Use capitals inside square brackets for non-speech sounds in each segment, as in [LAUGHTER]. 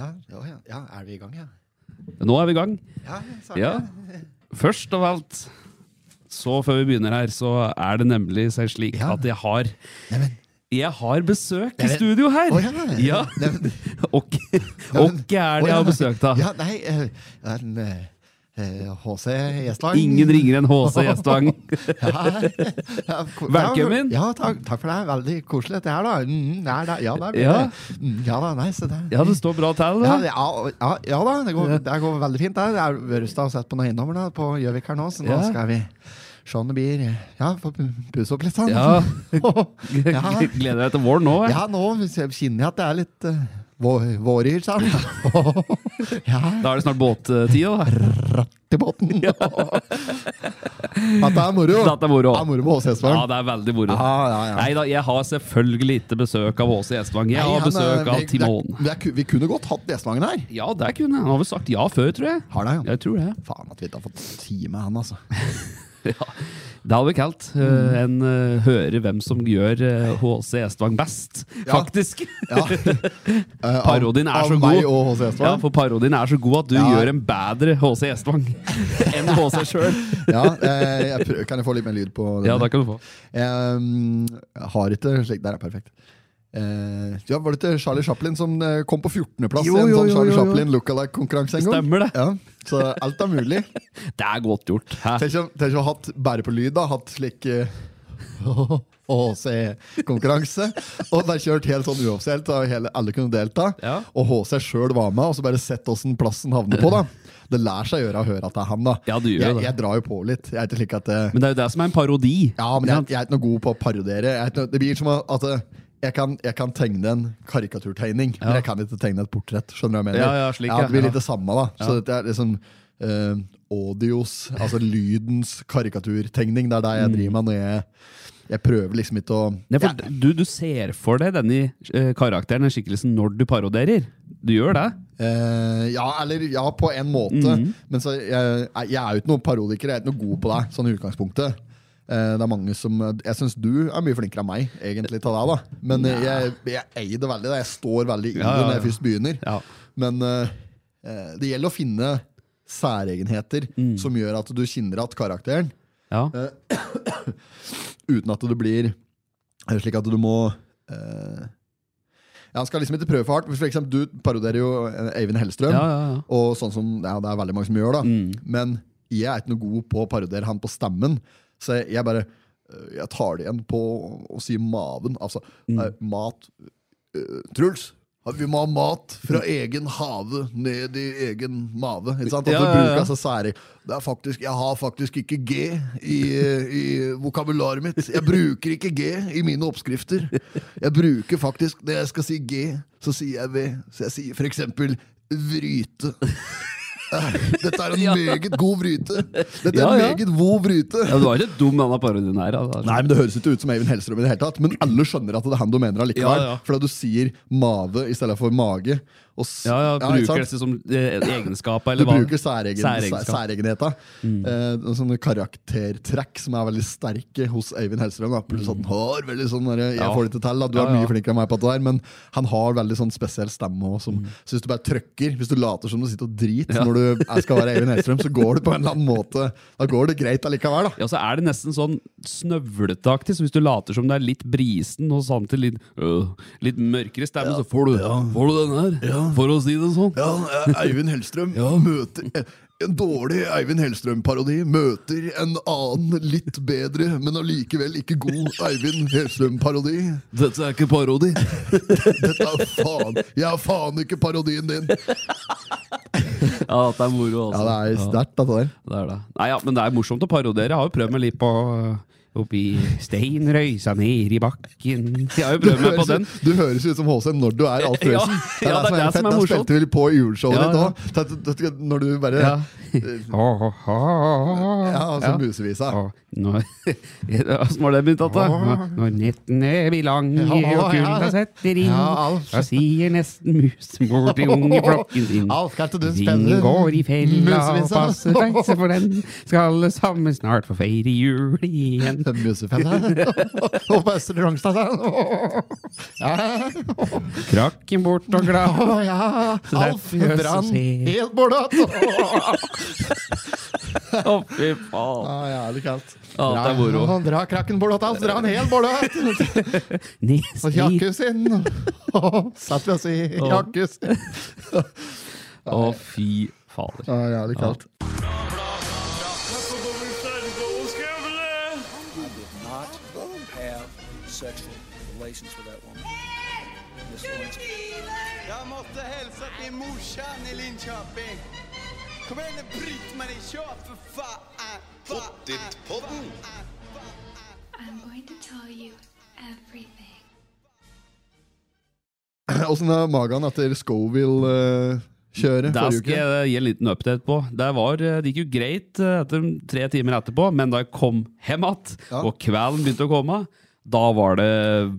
Ja, ja, ja. er vi i gang, ja? Nå er vi i gang. Ja, Ja. [LAUGHS] Først av alt, så før vi begynner her, så er det nemlig seg slik Ja. at jeg har Neimen, Jeg har besøk i studio her! Oh, ja. Ja. [LAUGHS] Og hvem er det jeg har besøk av? Ja, nei, uh, er en eh, eh, HC Gjestvang. Ingen ringer enn HC Gjestvang. [LAUGHS] Velkommen. Ja, takk, takk for det. Veldig koselig dette her, da. Mm, nei, da ja, da, Ja. Mm, ja da, så det Ja, det står bra til, ja, det- ja, ja, ja da, det går, det går veldig fint. Der. Jeg har vært og sett på noen eiendommer på Gjøvik her nå, så nå skal vi se om det blir Ja, få pu- pusse opp litt sånn. Ja. [LAUGHS] Ja. [LAUGHS] Gleder deg til våren nå? jeg. Ja, nå kjenner jeg at det er litt uh, våryr, han. [LAUGHS] ja, Da er det snart båttid, da. i båten. Dette [LAUGHS] det er moro. Dette er moro. Det er moro med HC Ja, det er veldig moro. Ja, ja, ja. Nei da, jeg har selvfølgelig ikke besøk av HC Gjestvang. Jeg Nei, har besøk han, av Timon. det er- det er Vi kunne godt hatt Gjestvangen her. Ja, det kunne han. Han har vel sagt ja før, tror jeg. Har det, ja. Jeg tror det. Faen at vi ikke har fått time med han, altså. [LAUGHS] [LAUGHS] Det hadde vi kalt. Eh, en uh, hører hvem som gjør HC HC Estvang best, Ja. faktisk. Ja. [LAUGHS] Eh, av- Parodien er av så meg god. og HC Ja, for parodien er så god at du Ja. gjør en bedre HC Estvang [LAUGHS] enn HC sjøl. Ja, eh, jeg prøver, kan jeg få litt mer lyd på den? Ja, det kan du få. Jeg har ikke slik Der er perfekt. Eh, ja, Var det ikke Charlie Chaplin som eh, kom på 14.-plass i en sånn Charlie. Chaplin lookalike-konkurranse en gang? Stemmer det. Ja, så alt er mulig. [LAUGHS] Det er godt gjort. Hæ? Tenk om tenk om hatt bare på lyd, da. Hatt slik eh, [LAUGHS] HC-konkurranse. Og bare kjørt helt sånn uoffisielt, hele, alle kunne delta. Ja. Og HC sjøl var med, og så bare sett åssen plassen havner på. da Det lar seg gjøre å høre at det er han, da. Ja, jeg, det. jeg drar jo på litt. Jeg er ikke slik at det, Men det er jo det som er en parodi. Ja, men jeg, jeg er ikke noe god på å parodiere. Er noe, det blir som at eh, jeg kan, jeg kan tegne en karikaturtegning, men jeg kan ikke tegne et portrett. Skjønner du hva jeg mener? Ja, ja, slik, ja. det blir litt det samme, da. Så dette er liksom uh, audios, altså lydens karikaturtegning. Det er det jeg driver med når jeg, jeg prøver liksom ikke å Nei, for du, du ser for deg denne eh, karakteren, den skikkelsen, når du paroderer. Du gjør det? Uh, ja, eller ja, på en måte. Mhm. Men så, jeg, jeg er jo ikke noen parodiker, jeg er ikke noe god på det, sånn i utgangspunktet. Eh, det er mange som Jeg syns du er mye flinkere enn meg, egentlig, til det. da Men eh, jeg, jeg eier det veldig. Da. Jeg står veldig i Ja, ja, det når jeg først begynner. Ja. Men eh, det gjelder å finne særegenheter Mm. som gjør at du kjenner igjen karakteren, ja. [CLEARS THROAT] uten at det blir slik at du må uh, ja, Han skal liksom ikke prøve for hardt. For eksempel, du parodierer jo Eivind Hellstrøm. Ja, ja, ja. Og sånn som ja, det er veldig mange som gjør, da. Mm. Men jeg er ikke noe god på å parodiere han på stemmen. Så jeg, jeg bare øh, Jeg tar det igjen på å si maven. Altså Mm. eh, mat øh, Truls! Vi må ha mat fra egen hage ned i egen mave. Ikke sant? At Ja, ja, ja. sære det er faktisk, Jeg har faktisk ikke G i, i vokabularet mitt. Jeg bruker ikke G i mine oppskrifter. Jeg bruker faktisk Når jeg skal si G, så sier jeg V. Så jeg sier eksempel vryte. [LAUGHS] Dette er [LAUGHS] en Ja. meget god vryte. Dette er Ja, en meget god vryte. ja, Du var ikke dum, denne parodien her. Altså. Nei, men Det høres ikke ut som Eivind Hellstrøm, i det hele tatt Men alle skjønner at det er han du mener allikevel. Ja, ja. Fordi du sier mave i stedet for mage. Ja, ja, Bruker det som egenskaper. egenskap, Du eller hva? bruker særegen, Særegenskap. særegenheter. Eh, sånne karaktertrekk som er veldig sterke hos Eivind Hellstrøm. Pluss at han har veldig sånn der, Jeg Ja. får det ikke til, da. du Ja, er mye ja. flinkere enn meg på det der, men han har veldig sånn spesiell stemme. Også, som, Så hvis du bare trykker, hvis du later som du sitter og driter Ja. når du er- skal være Eivind Hellstrøm, så går det på en eller annen måte Da går det greit allikevel. da Ja, så er det nesten sånn snøvletaktig, så hvis du later som det er litt brisen og samtidig litt, øh, litt mørkere stemme, så får du, får du den her, for å si det sånn. Ja, eh, Eivind Hellstrøm [LAUGHS] møter eh, En dårlig Eivind Hellstrøm-parodi møter en annen, litt bedre, men allikevel ikke god Eivind Hellstrøm-parodi. Dette er ikke parodi. [LAUGHS] Dette er faen Jeg er faen ikke parodien din! Ja, det er moro, altså. Ja, det er sterkt, dette der. Det er det. Nei, ja, men det er morsomt å parodiere. Jeg har jo prøvd meg litt på Oppi steinrøysa ned i bakken Jeg har jo prøvd meg på den. du høres ut som HC når du er Alf [LAUGHS] Ja, Prøysen. ja, det er det som er er morsomt. spilte vi på juleshowet Ja, ditt òg. Når du bare Ja. [LAUGHS] Ja, altså musevisa. Åssen [LAUGHS] var det begynt, Atte? Når- nettene blir lange Ja, og kulda setter inn, Ja, da sier nesten musemor til ungeflokken sin. Alf, kan ikke du spille går i fella og passer deg, for den skal alle sammen snart få feire jul igjen. Musefellen. Musefellen. [LAUGHS] Og på Østre Rogstad. Krakken bort og glad. Å ja. Alf Brann helt bordet. [LAUGHS] Å, fy faen. Ah, jævlig kaldt. Ja, det er moro. Dra, [LAUGHS] dra krakken bordet, Alf. Dra han helt bordet. Nis, Og jakken sin. Satt vi oss i jakken sin. Å, fy fader. Ja, jævlig kaldt. Sexual relations with that woman. Miss. Jag måste hälsa till morsan i Linköping. Kom igen nu Britt-Marie, kör för fan! Pottitpodden! I'm going to tell you everything. [LAUGHS] Åssen er magen etter Scoville-kjøret Der skal jeg gi en liten update på. Det, var, det gikk jo greit eh, etter tre timer etterpå, men da jeg kom hjem igjen, Ja. og kvelden begynte å komme, da var det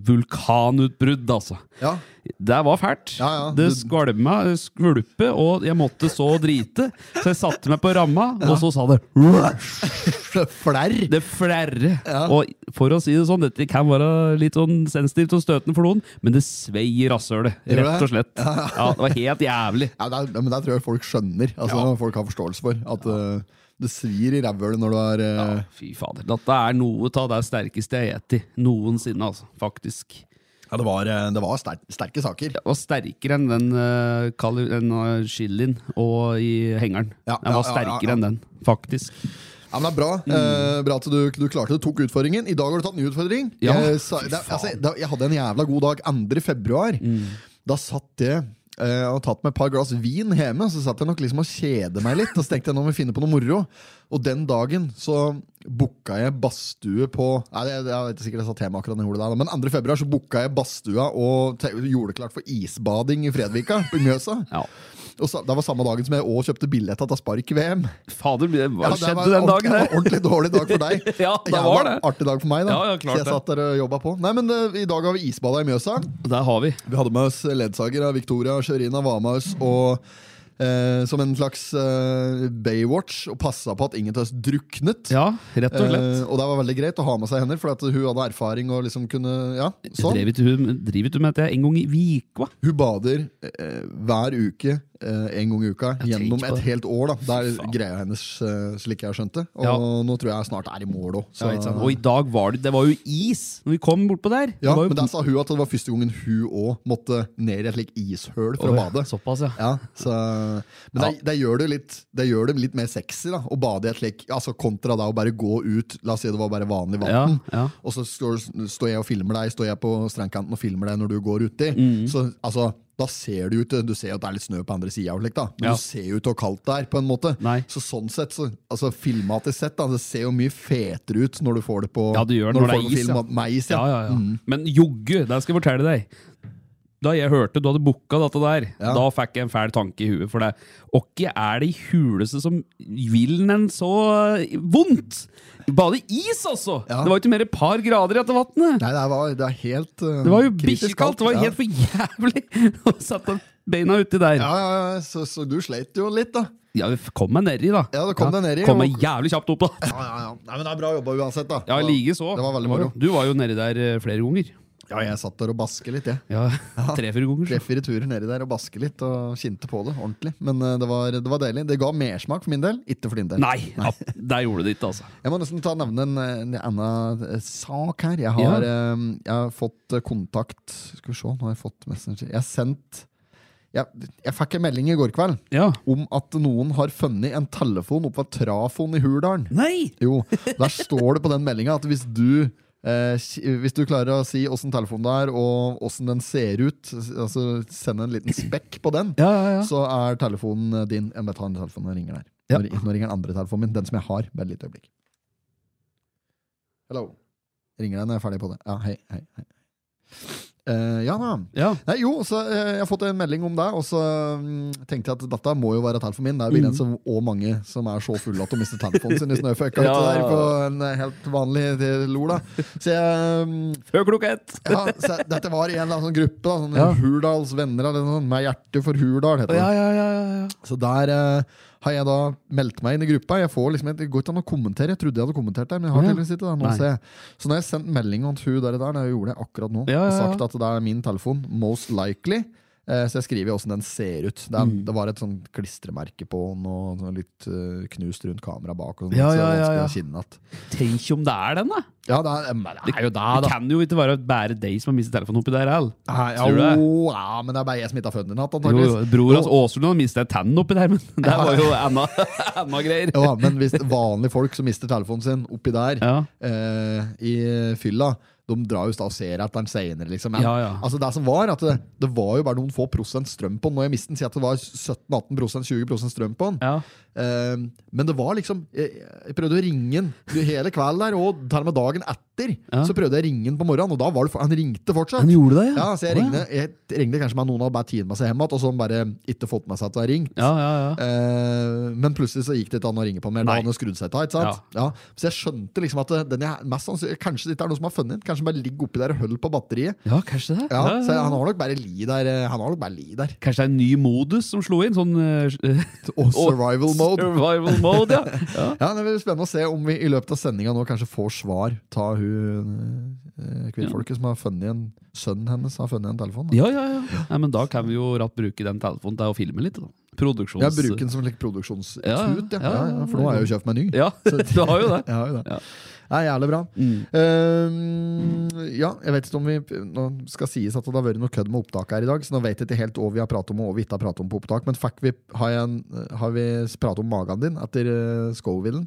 vulkanutbrudd, altså. Ja. Det var fælt. Ja, ja. Det skvalma, skvulpe, og jeg måtte så drite. Så jeg satte meg på ramma, og så sa det Flerr. Det flerre. Og for å si det sånn, dette kan være litt sånn sensitivt og støtende for noen, men det svei i rasshølet. Rett og slett. Ja, det var helt jævlig. Ja, det er, men det tror jeg folk skjønner. Altså. Folk har forståelse for. At eh, det svir i rævhølet når du er eh, Ja, fy fader. Dette er noe av det sterkeste jeg har spist noensinne, altså. Faktisk. Ja, det var, eh, det var sterke, sterke saker. Det var sterkere enn den, uh, den uh, chilien og i hengeren. Ja, den var sterkere ja, ja. enn den, faktisk. Ja, men det er Bra eh, Bra at du, du klarte det, tok utfordringen. I dag har du tatt ny utfordring. Ja, jeg, sa, det, altså, da, jeg hadde en jævla god dag 2. februar. Da satt jeg eh, og tatt meg et par glass vin hjemme. Så satt jeg nok liksom og kjede meg litt. Og så tenkte jeg nå må vi finne på noe moro. Og den dagen så booka jeg badstue på Nei, det, det, Jeg vet ikke sikkert jeg sa tema akkurat når jeg det, men 2. februar så booka jeg badstua og gjorde det klart for isbading i Fredvika, på Mjøsa. Ja. Og så, Det var samme dagen som jeg òg kjøpte billett til Spark-VM. Fader, hva Ja, det skjedde var den dagen det var Ordentlig dårlig dag for deg. [LAUGHS] Ja, det Jævla var det. Artig dag for meg, da. Ja, så jeg satt der og jobba på. Nei, men eh, I dag har vi isbada i Mjøsa. Der har vi. Vi hadde med oss ledsager av Victoria og Sherina var med oss og eh, som en slags eh, Baywatch og passa på at ingen av oss druknet. Ja, rett og slett. Eh, og det var veldig greit å ha med seg hender, for at hun hadde erfaring og liksom kunne Ja, sånn. Driver du med dette en gang i uka? Hun bader eh, hver uke eh, en gang i uka gjennom et helt år. da Det er Faen. greia hennes, uh, slik jeg har skjønt det. Og Ja. nå tror jeg jeg snart er i mål òg. Ja, og i dag var det Det var jo is når vi kom bortpå der. Ja, men der sa hun at det var første gangen hun òg måtte ned i et slikt ishøl for Å, å bade. Såpass, ja. Ja, så, men Ja. Det, det, gjør det, litt, det gjør det litt mer sexy da å bade i et like altså kontra da å bare gå ut La oss si det var bare vanlig vann. ja. Og så står, står jeg og filmer deg Står jeg på strandkanten og filmer deg når du går uti. Mm. Så altså da ser du ut Du ser at det er litt snø på andre sida, men Ja. du ser jo ikke hvor kaldt det er. på en måte Nei. Så sånn sett, så, altså filmatisk sett, da, det ser jo mye fetere ut når du får det på Ja, det når når det er is, film ja. med is. Ja. Mm. Men joggu, det skal jeg fortelle deg. Da jeg hørte du hadde booka dette der, Ja. da fikk jeg en fæl tanke i huet. For det Åkke er det huleste som vil en så vondt? Bade i is, altså! Ja. Det var jo ikke mer et par grader i dette vannet. Nei, det, var, det er helt uh, Det var jo bikkjekaldt! Det var ja. helt for jævlig [LAUGHS] å sette beina uti der. Ja, ja, ja, så, så du sleit jo litt, da. Ja, vi kom meg nedi, da. Ja, det kom deg nedi, Kom meg jævlig kjapt opp, da. Ja, ja, ja. Nei, men Det er bra jobba uansett, da. Ja, like så. Det var veldig moro. Du var jo nedi der eh, flere ganger. Ja, jeg satt der og baske litt, jeg. Ja, [LAUGHS] Tre-fire ganger. Tre-fire turer nedi der og baske litt og kjente på det ordentlig. Men uh, det var, det var deilig. Det ga mersmak for min del, ikke for din del. Nei, ja, der gjorde det ikke, altså. Jeg må nesten ta nevne en, en annen eh, sak her. Jeg har, eh, jeg har fått kontakt Skal vi se, nå har jeg fått Messenger. Jeg har sendt jeg, jeg fikk en melding i går kveld Ja. om at noen har funnet en telefon oppe ved Trafon i Hurdalen. Nei! Jo, der står det på den meldinga at hvis du eh, hvis du klarer å si åssen telefonen det er, og åssen den ser ut, altså send en liten spekk på den, Ja, ja, ja. så er telefonen din Jeg må ta den telefonen og ringer der. Nå, nå ringer den andre telefonen min, den som jeg har. Bare et lite øyeblikk. Hello. Ringer deg når jeg er ferdig på det. Ja, hei, hei, hei. Eh, ja da. ja. Nei, jo, så uh, jeg har fått en melding om det, og så um, tenkte jeg at dette må jo være telefonen min. Det er vel Mm. og mange som er så fulle at de mister telefonen sin i snøføkka [LAUGHS] Ja. der på en eh, helt vanlig lor, da. Så jeg um, Før klokka ett! [LAUGHS] ja, så Dette var i en sånn gruppe, da, sånn Ja. Hurdals venner, eller noe sånt, med hjerte for Hurdal, heter det. Ja, ja, ja, ja, ja. Så der eh, har jeg da meldt meg inn i gruppa. Jeg får liksom, det går ikke an å kommentere. Jeg trodde jeg hadde kommentert der, men jeg har tydeligvis ikke det. Så nå har jeg sendt melding til hun der, der jeg gjorde det akkurat nå, og sagt at det er min telefon, most likely. Eh, Så jeg skriver jo åssen den ser ut. Det, er, Mm. det var et sånn klistremerke på den, og sånn litt eh, knust rundt kamera bak. Og sånt, Ja, ja, ja, ja. Så Tenk om det er den, da! Ja, det er, men det er jo det, Det kan jo ikke være bare deg som har mistet telefonen oppi der heller. Nei, ja, jo, ja, men det er bare jeg som ikke har funnet den igjen, Bror hans Åsrud har mistet en oppi der, men [LAUGHS] det var jo enda, [LAUGHS] enda greier. Ja, men hvis vanlige folk som mister telefonen sin oppi der eh, i fylla, de drar jo og ser etter den senere. Liksom. Men, Ja, ja. Altså det som var, at det, det var jo bare noen få prosent strøm på den. Når jeg mistet den, si at det var 17-18 prosent, 20 prosent strøm på den. Ja. Uh, men det var liksom Jeg, jeg prøvde å ringe den hele kvelden der, og til og med dagen etter. Så prøvde jeg å ringe den på morgenen, og da var det, han ringte fortsatt. Han gjorde det, Ja, så jeg Å, ringte, jeg ringde, kanskje med noen av bare tid med seg hjem igjen, og så han bare ikke fått med seg at det har ringt. Ja, ja, ja. Eh, men plutselig så gikk det ikke an å ringe på mer. Da hadde han skrudd seg av. Så jeg skjønte liksom at den jeg, mest sannsynlig, Kanskje det ikke er noe som har funnet den. Kanskje bare ligger oppi der og holder på batteriet. Ja, kanskje det. Ja, Ja, Så han har nok bare li der. eh, Han har nok bare li der. Kanskje det er en ny modus som slo inn? Sånn uh, Og [LAUGHS] survival mode. Survival mode, ja. [LAUGHS] ja. Ja, Det blir spennende å se om vi i løpet av sendinga nå kanskje får svar. Ta hun uh, kvinnfolket som har funnet en Sønnen hennes har funnet en telefon. Da. Ja, ja, ja. Nei, men da kan vi jo ratt bruke den telefonen til å filme litt. Da. Produksjons... Ja, bruken som like, produksjonstut, ja, Ja, ja, ja, For nå har jeg jo kjøpt meg ny. Ja, [LAUGHS] du har jo det. [LAUGHS] Jeg har jo det. Ja. Det er jævlig bra. Mm. Ehm, ja, jeg vet ikke om vi Nå skal sies at det har vært noe kødd med opptak her i dag, så nå vet jeg ikke helt hva vi har pratet om og hva vi ikke har pratet om på opptak. Men fuck, vi, har, en, har vi pratet om magen din etter uh, Scovillen?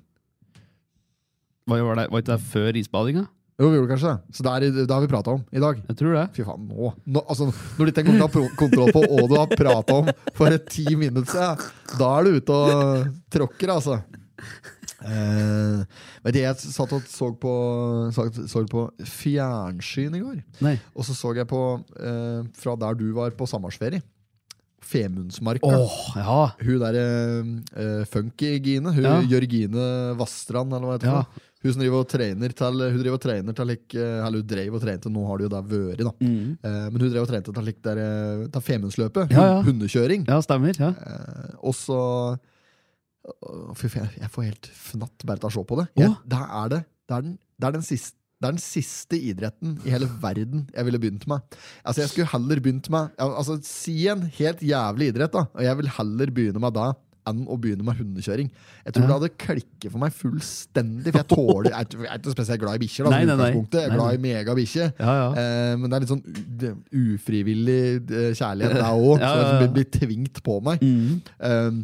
Hva var det? Var ikke det før isbadinga? Jo, vi gjorde kanskje det. Så det, er, det har vi prata om i dag. Jeg tror det. Fy faen, nå, nå altså, Når du ikke engang har kontroll på hva du har prata om for et ti minutter siden, da er du ute og tråkker, altså. Uh, vet du, jeg satt og så på, så, så på fjernsyn i går. Nei. Og så så jeg på uh, fra der du var på sommerferie. Femundsmarka. Oh, ja. Hun derre uh, funky-Gine. Hun Ja. Jørgine Vastrand, eller hva heter. Ja. noe. Hun som driver og trener til Hun driver og trener til like, Eller hun drev og trente, nå har det jo da vært, da. Mm. Eh, men hun drev og trente til like, der, eh, til Femundsløpet. Ja, ja. Hundekjøring. ja, stemmer. Ja. Eh, og så Fy faen, jeg, får helt fnatt bare til å se på det. Jeg, det, er det, det, er den, det, er den siste, det er den siste idretten i hele verden jeg ville begynt med. Altså Jeg skulle heller begynt med altså Si en helt jævlig idrett, da. Og jeg vil heller begynne med det enn å begynne med hundekjøring. Jeg tror Ja. det hadde klikket for meg fullstendig. For jeg tåler Jeg er ikke- spesielt glad i bikkjer. som. Jeg er glad i megabikkjer. Ja, ja. Eh, men det er litt sånn ufrivillig eh, kjærlighet, det òg. [LAUGHS] Ja, ja, det blir, tvingt på meg. Mm. Eh,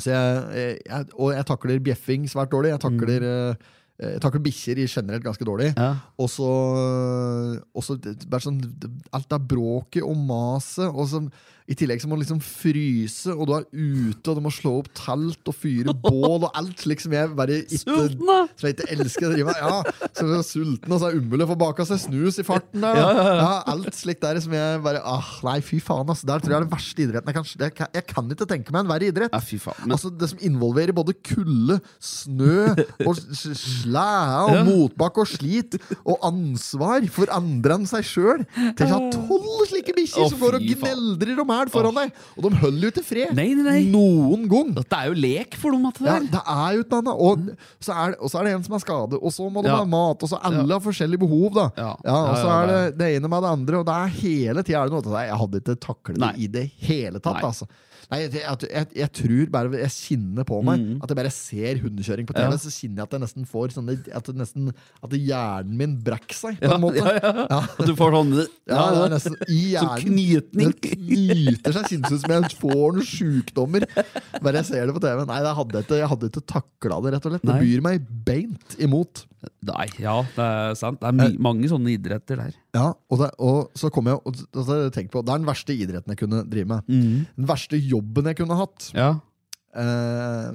så jeg, jeg, og jeg takler bjeffing svært dårlig. Jeg takler, mm. jeg takler bikkjer i generelt ganske dårlig. Ja. Og så sånn, Alt det bråket og maset. Og så, I tillegg så må du liksom fryse, og du er ute, og du må slå opp telt og fyre bål og alt slik som jeg bare ikke som jeg ikke elsker å drive med. Ja, så er sulten, og så er det umulig å få baka seg snus i farten. Der. Ja, alt slikt der som jeg bare ah, Nei, fy faen, altså. Der tror jeg er den verste idretten. Jeg kan, jeg, kan, jeg kan ikke tenke meg en verre idrett. Ja, fy faen. Men, Altså Det som involverer både kulde, snø, og slæ og motbakke og slit, og ansvar for andre enn seg sjøl. Tenk å ha tolv slike bikkjer oh, som går og gneldrer om hæl foran deg! Og de holder jo til fred! Nei, nei, nei. Noen gang! dette er jo lek for dem, at det Ja, det er jo annet. Og så er, og så er det en som er skadet, og så må de Ja. ha mat. Og så alle har forskjellige behov. da Ja. Og så er det det ene med det andre, og det er hele tida noe til det. Jeg hadde ikke taklet det i det hele tatt. Altså. Nei, jeg, jeg, jeg, jeg tror bare Jeg kjenner på meg Mm. at jeg bare ser hundekjøring på TV, Ja. så kjenner jeg at jeg nesten får sånne At, nesten, at hjernen min brekker seg, på en måte. ja. At du får sånn Ja, det er nesten i Som hjernen. knytning. Det knyter seg. Kjennes ut som jeg får noen sjukdommer. Bare jeg ser det på TV. Nei, jeg hadde ikke, jeg hadde ikke takla det, rett og slett. Det byr meg beint imot. Nei, ja, det er sant. Det er my mange sånne idretter der. Ja, og, det, og så kom jeg og, har på Det er den verste idretten jeg kunne drive med. Mm. Den verste jobben jeg kunne hatt. Ja. Eh,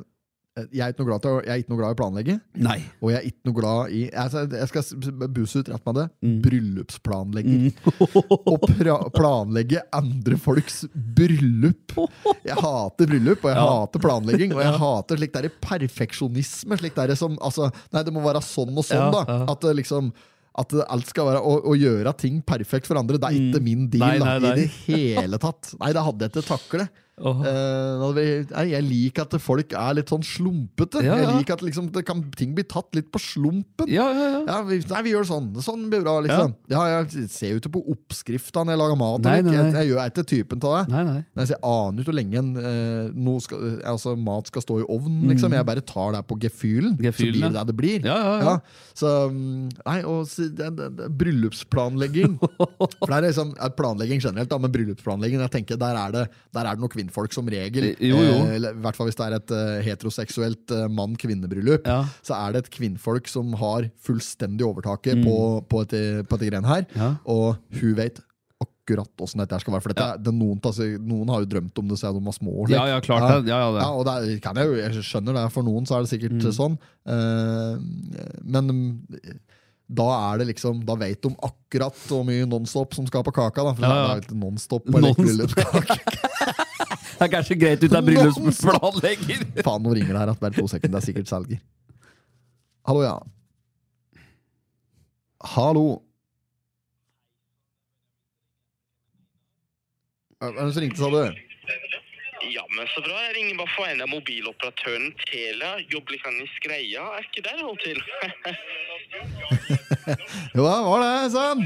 jeg, er ikke noe glad til, jeg er ikke noe glad i å planlegge. Nei. Og jeg er ikke noe glad i Jeg, jeg skal buse ut rett med det. Mm. Bryllupsplanlegging. [LAUGHS] Å pra planlegge andre folks bryllup. Jeg hater bryllup, og jeg Ja. hater planlegging. Og jeg hater slik der perfeksjonisme. Slik der som, altså, nei, det må være sånn og sånn, Ja, da. ja. At liksom at alt skal være å, å gjøre ting perfekt for andre. Det er ikke min deal Mm. Nei, nei, nei. i det hele tatt. Nei, det hadde jeg ikke takle. Nei, jeg liker at folk er litt sånn slumpete. Ja, Jeg liker at liksom, kan, ting blir tatt litt på slumpen. Ja, ja, ja. Ja, vi, nei, vi gjør sånn. Sånn blir bra, liksom. Ja. jeg ser jo ikke på oppskrifta når jeg lager mat. Nei, nei. Jeg, jeg gjør ikke typen av det. Så jeg aner ikke hvor lenge en, eh, noe skal, altså, mat skal stå i ovnen. Liksom. Jeg bare tar det på gefühlen, så Mm. Blir det ja. det det blir. Ja, ja, ja. Så mm, Nei, og så, det, det, det, bryllupsplanlegging. [LAUGHS] For det er liksom eh, Planlegging generelt, da, men bryllupsplanlegging jeg tenker, der er det Der er det noen kvinnfolk som regel. Jo, jo. Eh, I hvert fall hvis det er et eh, heteroseksuelt eh, mann-kvinnebryllup. Ja. Så er det et kvinnfolk som har fullstendig overtaket på, på, et, på et greiene her. Mm. Ja. Og hun vet akkurat åssen dette skal være. For dette, det noen, altså, noen har jo drømt om det siden de var små. Ja, ja, klart det. Ja, ja, det. Ja, og det kan jeg, jo, jeg skjønner det. For noen så er det sikkert Mm. sånn. Eh, men mm, da er det liksom Da vet de akkurat hvor mye Nonstop som skal på kaka. Da, for Ja, ja. det er jo Nonstop på bryllupskake. [LAUGHS] Det er kanskje greit ut av bryllupsplanlegger. [LAUGHS] Faen, nå ringer det her. at Bare to sekunder. Det er sikkert selger. Hallo, ja. Hallo. Hvem som ringte, sa du? Ja, men så bra. Jeg ringer bare for en av mobiloperatøren Telia. Jobber litt i skreia. Er ikke det det holder til? [LAUGHS] Jo, det var det, sa han.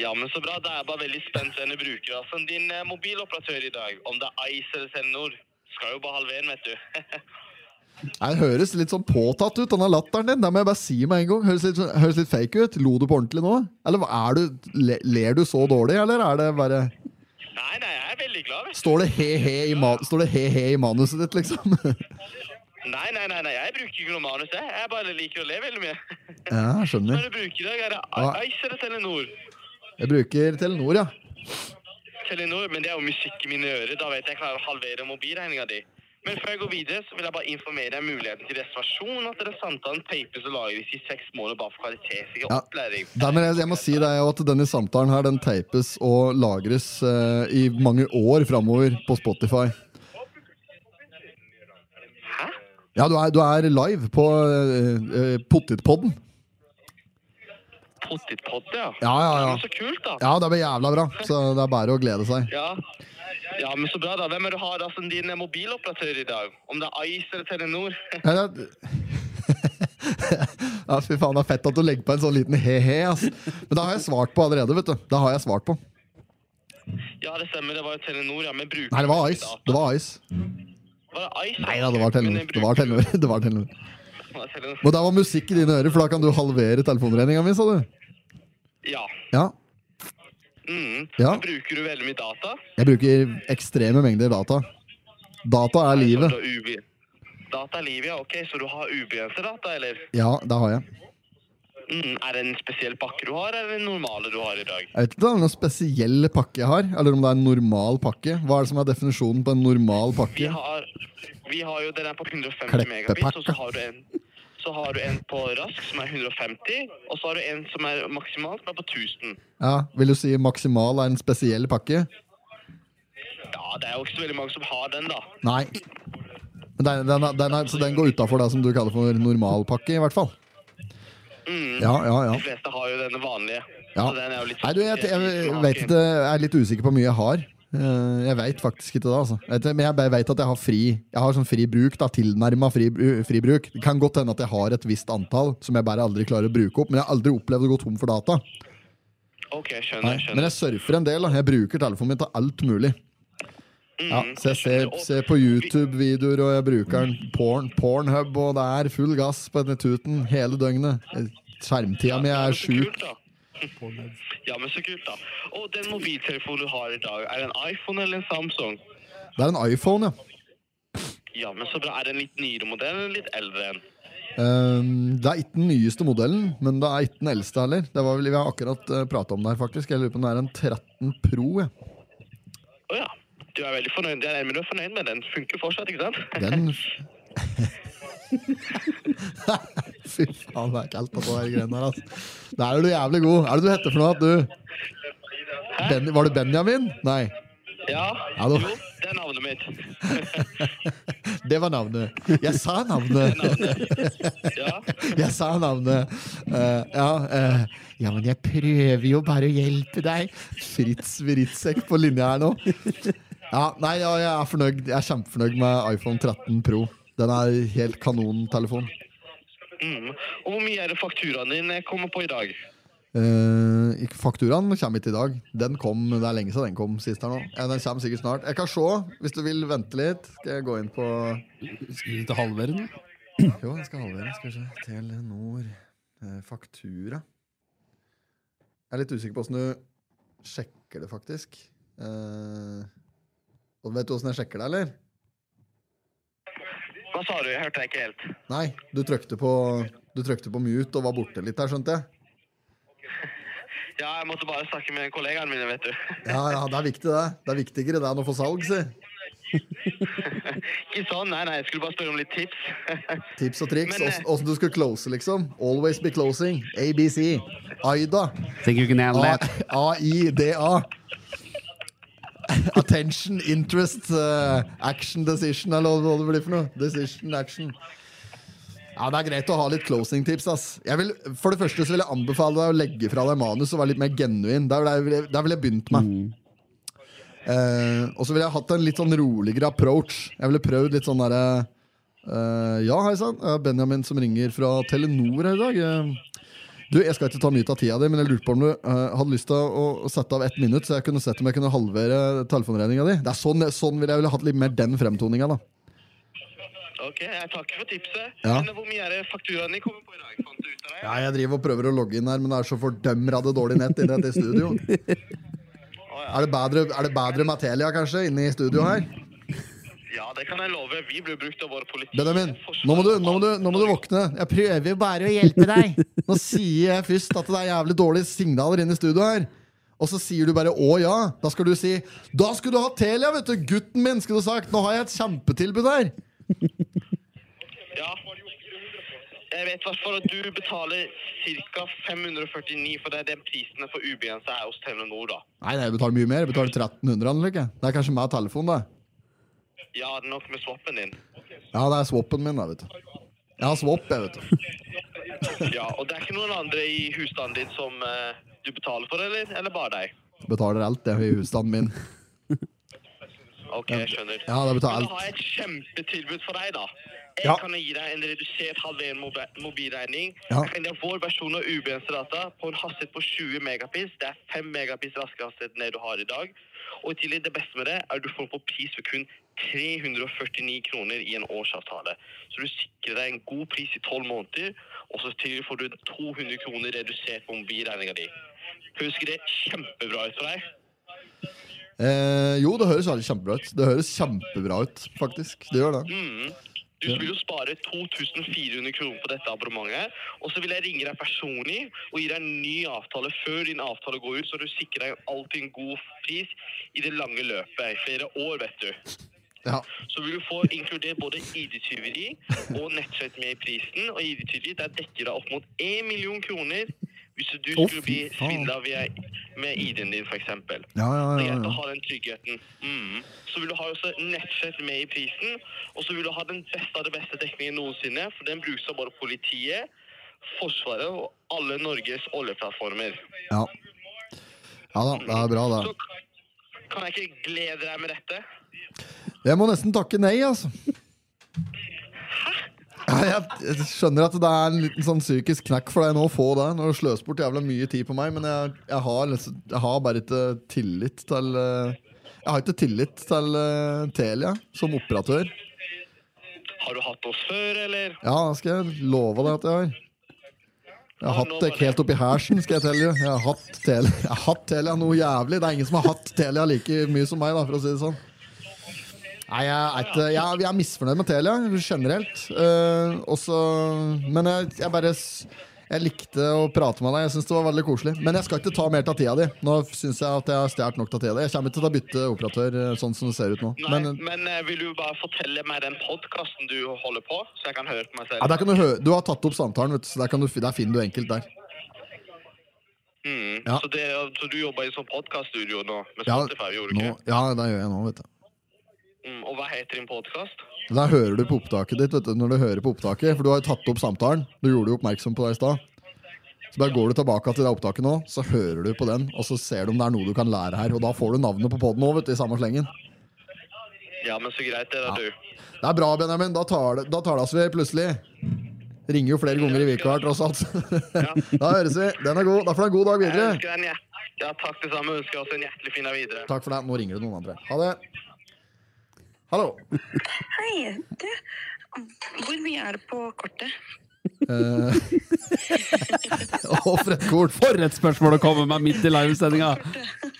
Ja, men så bra. Da er jeg bare veldig spent denne brukerrasen. Din eh, mobiloperatør i dag, om det er Ice eller Telenor, skal jo bare halvere den, vet du. Den høres litt sånn påtatt ut, denne latteren din. Det må jeg bare si med en gang. Høres litt, sånn- høres litt fake ut. Lo du på ordentlig nå? Eller er du, le, ler du så dårlig, eller er det bare nei, nei, jeg er veldig glad, vet du. Står det he-he i, ma he-he i manuset ditt, liksom? Nei, nei, nei, nei, jeg bruker ikke noe manus, jeg. Jeg bare liker å le veldig mye. Ja, skjønner. er det du bruker i dag? Er det Ice eller Telenor? Jeg bruker Telenor, ja. Telenor, men det er jo musikk i mine ører. Da vet jeg jeg klarer å halvere mobilregninga di. Men før jeg går videre, så vil jeg bare informere deg om muligheten til reservasjon. At dere samtalen tapes og lagres i seks måneder bare for kvalitetssikker Ja. opplæring. Nei, jeg, jeg må si deg at denne samtalen her, den tapes og lagres eh, i mange år framover på Spotify. Hæ? Ja, du er, du er live på uh, Pottitpodden. Pottitpod, ja. Ja, ja, ja. Men så kult, da. Ja, det blir jævla bra. Så det er bare å glede seg. Ja. ja, men så bra, da. Hvem er det du har da som din eh, mobiloperatør i dag? Om det er Ice eller Telenor? [LAUGHS] Ja, det- [LAUGHS] ja, fy faen, det er fett at du legger på en sånn liten he-he. ass. Men det har jeg svart på allerede. vet du Det har jeg svart på. ja, det stemmer. Det var jo Telenor, ja. Men bruker Nei, det var Ice. Det var Ice. Var det Ice? Nei da, det var Telenor. [LAUGHS] Det var Telenor. Det var Telenor. Det var Telenor. Men det var musikk i dine ører, for da kan du halvere telefonregninga mi, sa du. Ja. Ja. Mm. Ja. Bruker du veldig mye data? Jeg bruker ekstreme mengder data. Data er livet. Data er livet, ja. Ok, så du har ubegrenset data, eller? Ja, det har jeg. Mm. Er det en spesiell pakke du har, eller er den normale du har i dag? Jeg vet ikke om det er noen spesiell pakke jeg har, eller om det er en normal pakke. Hva er det som er definisjonen på en normal Vi pakke? har, vi har jo den er på 150 Kleppepakke. megabit, og så har du en så har du en på rask som er 150, og så har du en som er maksimal som er på 1000. Ja, Vil du si maksimal er en spesiell pakke? Ja, det er jo ikke så veldig mange som har den, da. Nei. Den, den, den er, så den går utafor det som du kaller for normalpakke, i hvert fall? Mm. Ja, ja, ja. De fleste har jo denne vanlige. Ja. Så den er jo litt Nei, du, jeg, jeg, jeg vet ikke, jeg er litt usikker på hvor mye jeg har. Eh, Jeg veit faktisk ikke det, altså. Men jeg veit at jeg har fri Jeg har sånn fri bruk, da, tilnærma fri, fri bruk. Det kan godt hende at jeg har et visst antall som jeg bare aldri klarer å bruke opp. Men jeg har aldri opplevd å gå tom for data. Ok, skjønner, skjønner. Men jeg surfer en del. da Jeg bruker telefonen min til alt mulig. Ja, Mm, så jeg ser, ser på YouTube-videoer, og jeg bruker den porn, Pornhub, og det er full gass på denne tuten hele døgnet. Skjermtida mi er sjuk. Ja, men så kult, da. Og den mobiltelefonen du har i dag, er det en iPhone eller en Samsung? Det er en iPhone, ja. Ja, men så bra. Er det en litt nyere modell eller litt eldre en? Ehm, det er ikke den nyeste modellen, men det er ikke den eldste heller. Det var vel, Vi har akkurat uh, prata om det her, faktisk. Jeg lurer på om det er en 13 Pro. Ja. Oh, ja. Du er veldig fornøyd, men du er fornøyd med den? Funker fortsatt, ikke sant? Den [LAUGHS] [LAUGHS] [LAUGHS] Fy faen, det er kaldt på de greiene der, altså. Der er du jævlig god. Hva er det du heter for noe? Du ben, Var det Benjamin? Nei. Ja, jo, det er navnet mitt. [LAUGHS] Det var navnet. Jeg sa navnet. Ja, [LAUGHS] Jeg sa navnet. Uh, ja, uh, ja, men jeg prøver jo bare å hjelpe deg. Fritz Vritzek på linja her nå. Ja, nei, ja, jeg er fornøyd. Jeg er kjempefornøyd med iPhone 13 Pro. Den er helt kanontelefon. Mm. Og hvor mye er det fakturaen din kommer på i dag? Uh, fakturaen kommer ikke i dag. Den kom, Det er lenge siden den kom sist. her nå ja, Den kommer sikkert snart. Jeg kan se, hvis du vil vente litt. Skal jeg gå inn på Skal du til halvverden? Jo, jeg skal halvere. Skal vi se. Telenor eh, faktura. Jeg er litt usikker på åssen du sjekker det, faktisk. Eh, og vet du åssen jeg sjekker det, eller? Hva sa du? Jeg hørte deg ikke helt. Nei, du trykte på, du trykte på mute og var borte litt der, skjønte jeg. [LAUGHS] Ja, jeg måtte bare snakke med kollegaene mine, vet du. [LAUGHS] Ja, ja, det er viktig, det. Det er viktigere det enn å få salg, si. [LAUGHS] Ikke sånn, nei, nei, jeg skulle bare spørre om litt tips. Tips og triks. Eh, åssen- Åssen du skulle close, liksom. Always be closing. ABC. AIDA. Think you can handle that? A-I-D-A. [LAUGHS] Attention, interest, uh, action, decision, eller hva det blir for noe. Decision, action. Ja, Det er greit å ha litt closing-tips. ass jeg vil, For det første så vil jeg anbefale deg å legge fra deg manus og være litt mer genuin. Der ville jeg, vil jeg begynt med. Eh, og så ville jeg hatt en litt sånn roligere approach. Jeg ville prøvd litt sånn derre uh, Ja, hei sann. Benjamin som ringer fra Telenor her i dag. Eh, du, Jeg skal ikke ta mye av tida di, men jeg lurte på om du uh, hadde lyst til å, å sette av ett minutt, så jeg kunne sett om jeg kunne halvere telefonregninga di. Det er sånn, sånn ville jeg ville hatt litt mer den fremtoninga. da Ok, jeg takker for tipset. Ja. Men hvor mye er det fakturaen din kommer på i dag? Fant du ut av det? Ja, Jeg driver og prøver å logge inn her, men det er så fordømrende dårlig nett i dette studio. Er det bedre, er det bedre med Telia, kanskje, inne i studio her? Ja, det kan jeg love. Vi blir brukt av våre politi. Benjamin, nå må, du, nå, må du, nå må du våkne. Jeg prøver bare å hjelpe deg. [LAUGHS] Nå sier jeg først at det er jævlig dårlige signaler inne i studio her. Og så sier du bare 'å ja'. Da skal du si 'da skulle du ha Telia', vet du. Gutten min, skulle du sagt. Nå har jeg et kjempetilbud her. [LAUGHS] Ja. Jeg vet i hvert fall at du betaler ca. 549, for det er den prisen for ubegrensa er hos Telenor, da. Nei, nei, jeg betaler mye mer. Jeg betaler 1300 eller ikke. Det er kanskje meg og telefonen, det. Ja, det er nok med swappen din. Ja, det er swappen min, da, vet du. Jeg har swap, jeg, vet du. Ja, Og det er ikke noen andre i husstanden din som eh, du betaler for, eller? Eller bare deg? Betaler alt, det, i husstanden min. Ok, jeg skjønner. Ja, det betaler Men alt. da har jeg et kjempetilbud for deg, da. Jeg Ja. kan gi deg en redusert halv mobi- mobilregning. Ja. Jeg kan gi deg vår versjon av ubegrenset data på en hastighet på 20 megapix. Det er 5 megapix raskere hastighet enn det du har i dag. Og i tillegg, det beste med det, er at du får på pris for kun 349 kroner i en årsavtale. Så du sikrer deg en god pris i 12 måneder, og så får du 200 kroner redusert på mobilregninga di. Husker det kjempebra ut for deg? Eh, jo, det høres kjempebra ut. Det høres kjempebra ut, faktisk. Det gjør det. Mm. Du vil jo spare 2400 kroner på dette abonnementet. Og så vil jeg ringe deg personlig og gi deg en ny avtale før din avtale går ut, så du sikrer deg alltid en god pris i det lange løpet. I flere år, vet du. Ja. Så vil du få inkludert både ID-tyveri og nettsett med i prisen. Og ID-tyveri der dekker deg opp mot 1 million kroner hvis du oh, skulle bli svindla med ID-en din, f.eks. Ja, ja, Det ja, greit å ha den tryggheten. Mm. Så vil du ha også nettsett med i prisen, og så vil du ha den beste av det beste dekningen noensinne, for den brukes av både politiet, Forsvaret og alle Norges oljeplattformer. ja. Ja da, det er bra, Så kan jeg ikke glede deg med dette? Jeg må nesten takke nei, altså. Jeg skjønner at det er en liten sånn psykisk knekk for deg nå å få det når du sløser bort jævla mye tid på meg, men jeg, jeg, har, liksom, jeg har bare ikke tillit til eh, Jeg har ikke tillit til eh, Telia som operatør. Har du hatt oss før, eller? Ja, det skal jeg love deg at jeg har. Jeg har hatt det helt oppi hersen, skal jeg telle. Jeg har hatt Telia, jeg har hatt Telia noe jævlig. Det er ingen som har hatt Telia like mye som meg, da, for å si det sånn. Nei, jeg er, ikke, jeg, jeg er misfornøyd med Telia generelt. Uh, også, men jeg, jeg bare Jeg likte å prate med deg. Jeg synes det var veldig koselig Men jeg skal ikke ta mer av tida di. Nå syns jeg at jeg har stjålet nok av tida di. Jeg kommer ikke til å bytte operatør eh, sånn som det ser ut nå. Nei, Men men eh, vil du bare fortelle meg den podkasten du holder på, så jeg kan høre på meg selv? ja, du, høre, du har tatt opp samtalen, vet du, så der, kan du, der finner du enkelt der. Mm. Ja. Så, det, så du jobber i sånn podkaststudio nå med Ja, gjorde du nå, ja, det gjør jeg nå, vet du. Mm. Og hva heter din podkast? Der hører du på opptaket ditt, vet du, når du hører på opptaket. For du har jo tatt opp samtalen. Du gjorde jo oppmerksom på det i stad. Så bare går du tilbake til det opptaket nå, så hører du på den, og så ser du om det er noe du kan lære her. Og da får du navnet på poden òg, i samme slengen. Ja, men så greit, det, da, du. Det er bra, Benjamin. Da, tar da tales vi plutselig. Ringer jo flere ganger i uka tross alt. [LAUGHS] da høres vi. Den er god. Da får du en god dag videre. Ja, takk det samme. Ønsker også en hjertelig fin dag videre. Takk for det. Nå ringer det noen andre. Ha det. Hallo. Hei, du. Hvor mye er det på kortet? [LAUGHS] Uh, oh, for et kort. For et spørsmål å komme med midt i livesendinga!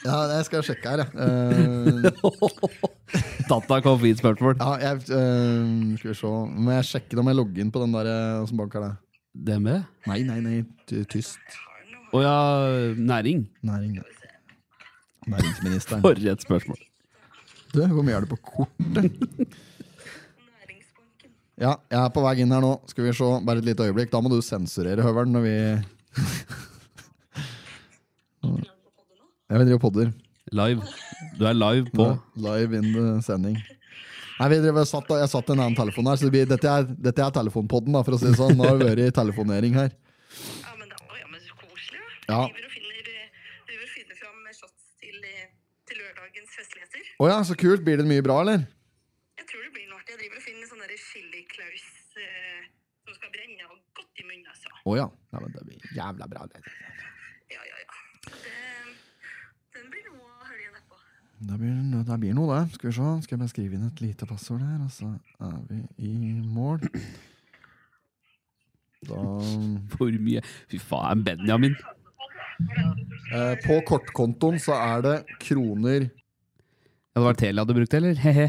Ja, jeg skal sjekke her, jeg. Uh, [LAUGHS] Data kom fint spørsmål. ja, jeg uh, Skal vi se. Må jeg sjekke om jeg logger inn på den der som banker bank er det? DNB? Nei, nei, nei. Tyst. Å ja, næring. Næring. Næringsministeren. For et spørsmål. Du, hvor mye er det på kortet? Ja, jeg er på vei inn her nå. Skal vi se, Bare et lite øyeblikk. Da må du sensurere høvelen når vi Jeg vil drive og podder. Live. Du er live på. Live in the sending. Nei, vi driver, jeg, satt, jeg satt en annen telefon her, så det blir, dette, er, dette er telefonpodden, da, for å si det sånn. Nå har vi vært i telefonering her. Ja, men, det, er, ja, men så koselig. Ja. Driver og finner, eh, driver og finner fram shots til, eh, til lørdagens festligheter. Å ja, så kult. Blir det mye bra, eller? Jeg tror det blir noe artig. Jeg driver og finner sånne der chili klaus eh, som skal brenne og godt i munnen, altså. Å ja. ja men det blir jævla bra. Det, Ja, ja, ja. Det, den blir noe å høre igjen etterpå. det, blir, det blir noe, det. Skal vi se. Skal jeg bare skrive inn et lite passord her, og så er vi i mål. Da [LAUGHS] For mye. Fy faen, Benjamin. eh, På kortkontoen så er det kroner Ja, det var Telia du brukte, eller? He-he.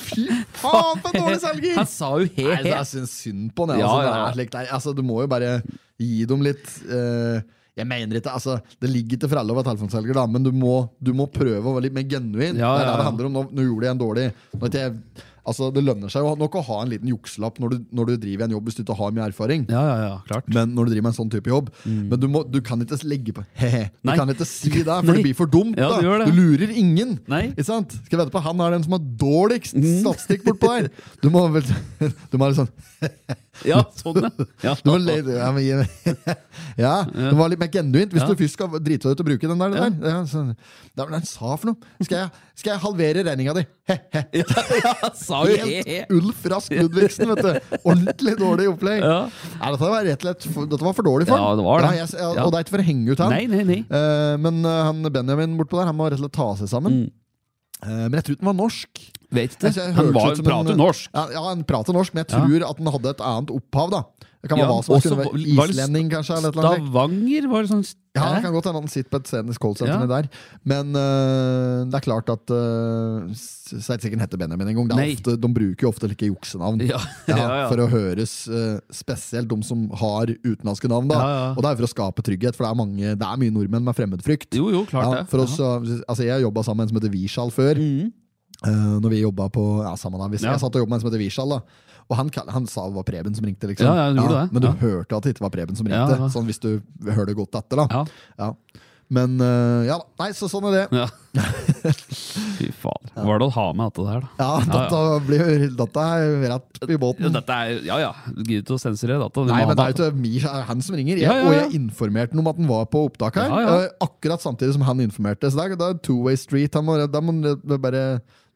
Fy faen, for dårlig selger! Han sa jo he-he. jeg syns synd på. Ja, Altså, ja. er, altså, du må jo bare gi dem litt uh, Jeg mener ikke, altså Det ligger ikke for alle å være telefonselger, da, men du må, du må prøve å være litt mer genuin. Ja, det er det det handler om. Nå, nå gjorde jeg en dårlig nå ikke jeg, altså, Det lønner seg jo nok å ha en liten jukselapp når du, når du driver en jobb hvis du ikke har mye erfaring. Ja, ja, ja, klart. Men når du driver med en sånn type jobb Men du, må, du kan ikke legge på [LAUGHS] he-he. Du Nei. kan ikke si det, for Nei. det blir for dumt. Ja, du. Du lurer ingen. Nei. Ikke sant? Skal vedde på Han er den som har dårligst Mm. statistikk bortpå der. Du må vel [LAUGHS] Du må litt sånn [LAUGHS] [LAUGHS] Ja, sånn, ja. du må le, ja, men, [LAUGHS] ja, det var litt mer genuint. Hvis du først skal drite deg ut og bruke den der. Ja. der. Ja, så, det var det han sa for noe. Skal jeg, skal jeg halvere regninga di? He-he. [LAUGHS] Helt. Ulf Rask Ludvigsen, vet du. Ordentlig dårlig opplegg. Ja. Nei, dette, var rett og slett, dette var for dårlig for Ja, det det. Ja, ja, Ja. Og det er ikke for å henge ut han. Nei, nei, nei. Uh, men uh, han Benjamin bortpå der Han må rett og slett ta seg sammen. Mm. Eh, men jeg tror den var norsk. Vet ikke. Altså, Han var, en- prater norsk. Ja, ja, han prater norsk, men jeg Ja. tror at han hadde et annet opphav. da Det kan være Ja, hva som også kunne være Islending, kanskje. Eller. Stavanger var det sånn Ja, det kan godt hende han sitter på et scenisk callsenter Ja. der. Men uh, det er klart at uh, sikkert han heter Benjamin en gang. Ofte, de bruker jo ofte like juksenavn. Ja, Ja, [LAUGHS] ja, ja. For å høres uh, spesielt de som har utenlandske navn. da Ja, ja. Og det er for å skape trygghet, for det er, mange, det er mye nordmenn med fremmedfrykt. Jo, jo, klart Ja, det. oss, så- altså Jeg jobba sammen med en som heter Vishal før. Mhm. Uh, når vi jobba på Ja, sammen da. Jeg satt og jobbet med en som heter Vishal. da Og han, han sa det var Preben som ringte. liksom Ja, ja. Men du hørte at det ikke var Preben som ringte. Sånn hvis du hører det godt etter. da Ja. Ja. Men uh, ja da. Nei, så sånn er det. ja. [LAUGHS] Fy faen. Hva er det å ha med dette der, da? Ja, dette blir jo Dette er rett i Ja, båten. dette er, ja ja, gidder ikke å sensurere dette. Nei, men det er jo han som ringer. Jeg, Ja, ja, ja. Og jeg informerte ham om at han var på opptak her. Ja, ja. eh, Akkurat samtidig som han informerte. Så det er, two-way street. Han må, da må han bare,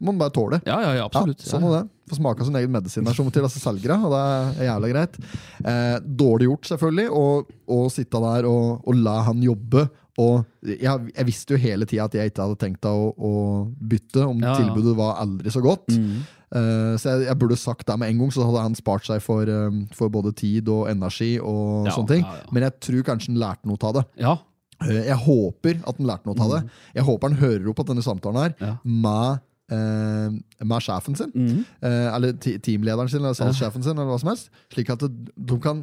må bare tåle. Ja, ja, ja, absolutt. Ja, sånn er det. Få smake sin egen medisin der som til altså selgere, og det er jævla greit. Eh, dårlig gjort, selvfølgelig, å sitte der og, og la han jobbe. Og jeg, jeg visste jo hele tida at jeg ikke hadde tenkt å, å bytte om Ja, ja. tilbudet var aldri så godt. Mm. Uh, så jeg, jeg burde sagt det med en gang, så hadde han spart seg for, eh, for både tid og energi. og Ja, sånne ting. Men jeg tror kanskje han lærte noe av det. Ja, Eh, Jeg håper at han lærte noe av det. Jeg håper han hører opp at denne samtalen her Mm. Med, Uh, med sjefen sin. mm. uh, eller teamlederen sin, eller salgssjefen sin, eller hva som helst. Slik at de kan,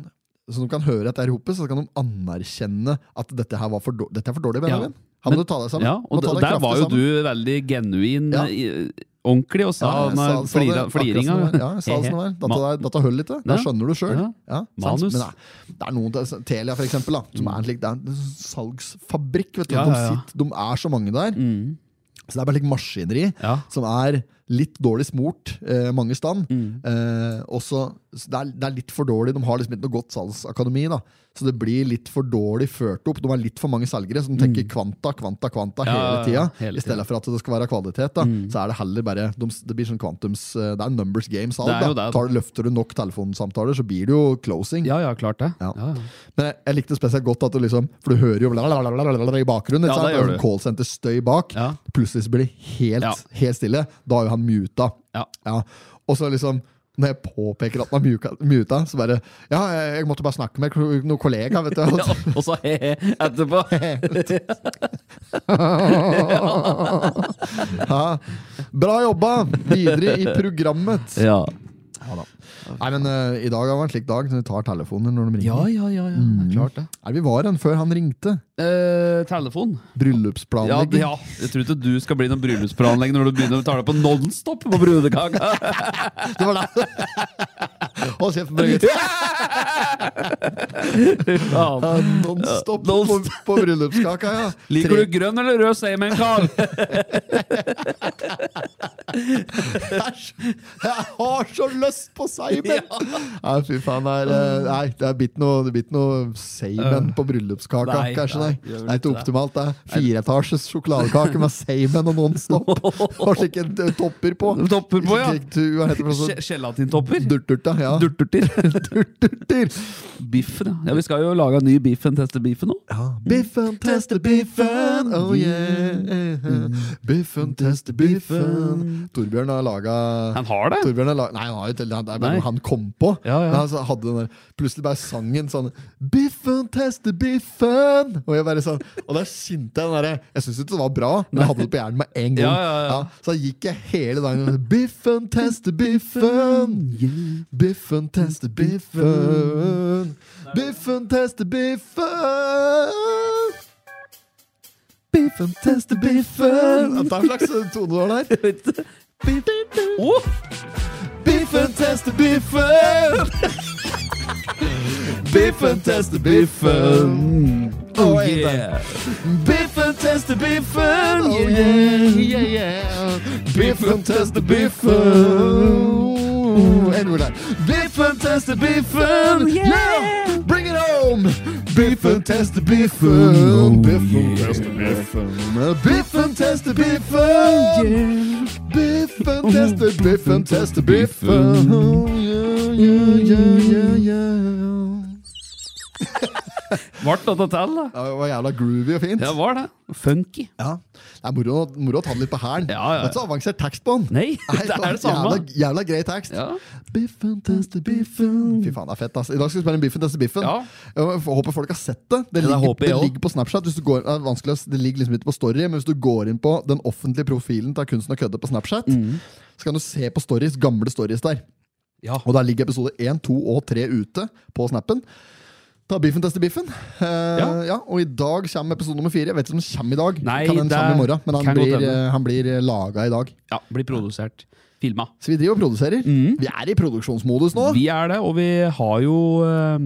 så de kan høre at her i hopet, så kan de anerkjenne at dette her var for, dårlig, dette er for dårlig. Benjamin. Han må Men- ta deg sammen. ja, og deg der var jo sammen. du veldig genuin, Ja. i- ordentlig, og sa Ja, det flira, fliringa. det. Ja, sa det som det var. Dette, [LAUGHS] holder. Det Ja. skjønner du sjøl. Ja. Ja. Manus. Det er, det er noen Telia, for eksempel, da, som er en slik, det er en salgsfabrikk. Vet du. Ja, de, ja, ja. sitter, de er så mange der. Mm. Så det er bare litt maskineri Ja. som er litt dårlig smurt eh, mange stand. Mm. Eh, også, det, er, det er litt for dårlig. De har liksom ikke noe godt salgsakademi. da Så det blir litt for dårlig ført opp. De har litt for mange selgere som tenker kvanta, kvanta, kvanta Mm. Ja, hele tida. hele I stedet for at det skal være kvalitet. da Mm. Så er det heller bare de, Det blir sånn kvantums eh, Det er numbers game. salg, da. det. Tar, løfter du nok telefonsamtaler, så blir det jo closing. Ja, ja, klart det. Ja. Ja. Men jeg, jeg likte spesielt godt at du liksom For du hører jo i bakgrunnen. Ja, det gjør er du. sånn Callsenter-støy bak. Plutselig blir det helt, helt stille. Da har jo han muta. Ja. Og så liksom når jeg påpeker at han er muta, så bare Ja, jeg måtte bare snakke med noen kollegaer, vet du. [LAUGHS] Ja, og så he-he etterpå. [LAUGHS] ja. Bra jobba! Videre i programmet. Ja. Ja, da. Nei, men uh, I dag har det en slik dag. så Vi tar telefoner når de ringer. ja, ja, ja, ja. Er klart det. Nei, vi var en før han ringte. Eh, telefon. Bryllupsplanlegging. Ja, ja. Jeg tror ikke du skal bli noen bryllupsplanlegger når du begynner å ta deg på nonstop på brudekaka. [LAUGHS] Det var det! [LAUGHS] Hold kjeft, Birgit. [LAUGHS] Nonstop Ja, Nonstop på, på bryllupskaka, ja. Liker Tre- du grønn eller rød seigmenn, Karl? Æsj! Jeg har så lyst på Seimen! Nei, fy faen. Det er, eh, nei, det er blitt noe, noe Seimen på bryllupskaka. Nei, kanskje, nei. Det er ikke optimalt. det er Fireetasjes sjokoladekake med Seimen og Nonstop. Og slike eh, topper på. Topper på, ja. Gelatintopper? Durturta, ja. Durturter. [LAUGHS] Durturter. Biffen, ja. Vi skal jo lage en ny biffen, teste biffen nå. Ja. Biffen tester biffen, oh yeah. Biffen tester biffen. Torbjørn har laga Han har det? Torbjørn har laget, Nei, han har jo det han kom på. Ja, ja. Han hadde den der, plutselig bare sangen sånn Biffen tester biffen! Og jeg bare sånn Og der kjente jeg den derre Jeg syntes ikke det var bra, men jeg hadde det på hjernen med en gang. Ja, så da gikk jeg hele dagen Biffen tester biffen! Biffen tester biffen! Biffen tester biffen! [LAUGHS] Biffen tester biffen! Det er en slags tone der. Oh! Biffen tester biffen! Biffen tester biffen! Oh, en yeah. Biffen tester biffen! Oh yeah, yeah, yeah. Biffen tester biffen! En ord der. Biffen tester biffen! Yeah! Bring it home! Biffen tester biffen! Biffen tester biffen! Biffen tester biffen! Biffen tester biffen tester biffen! Yeah, yeah, yeah, yeah, yeah. [LAUGHS] Vart dette til, da? Det var jævla groovy og fint. Ja, var det. Funky. Ja, Det er moro, moro å ta det litt på hælen. Ja, ja. Det er ikke så avansert tekst på den. Nei, [LAUGHS] det er det samme. Jævla, jævla grei tekst. Ja. Biffen tester biffen. Fy faen, det er fett. ass. I dag skal vi spille en Biffen tester biffen. Ja. Jeg håper folk har sett det. Det Ja, det ligger, det ligger på Snapchat. Går, det, er vanskelig, det ligger liksom ikke på Story, men hvis du går inn på den offentlige profilen til Kunsten å kødde på Snapchat, Mm. så kan du se på stories, gamle stories der. Ja. Og der ligger episode 1, 2 og 3 ute på snappen. Ta Biffen tester biffen. Uh, ja. Ja. og i dag kommer episode nummer fire. Jeg vet ikke om den kommer i dag. Nei, kan den det komme i morgen, men han blir, eh, han blir eh, laga i dag. ja. Blir produsert. Filma. Så vi driver og produserer. Mm. Vi er i produksjonsmodus nå. Vi er det, og vi har jo eh,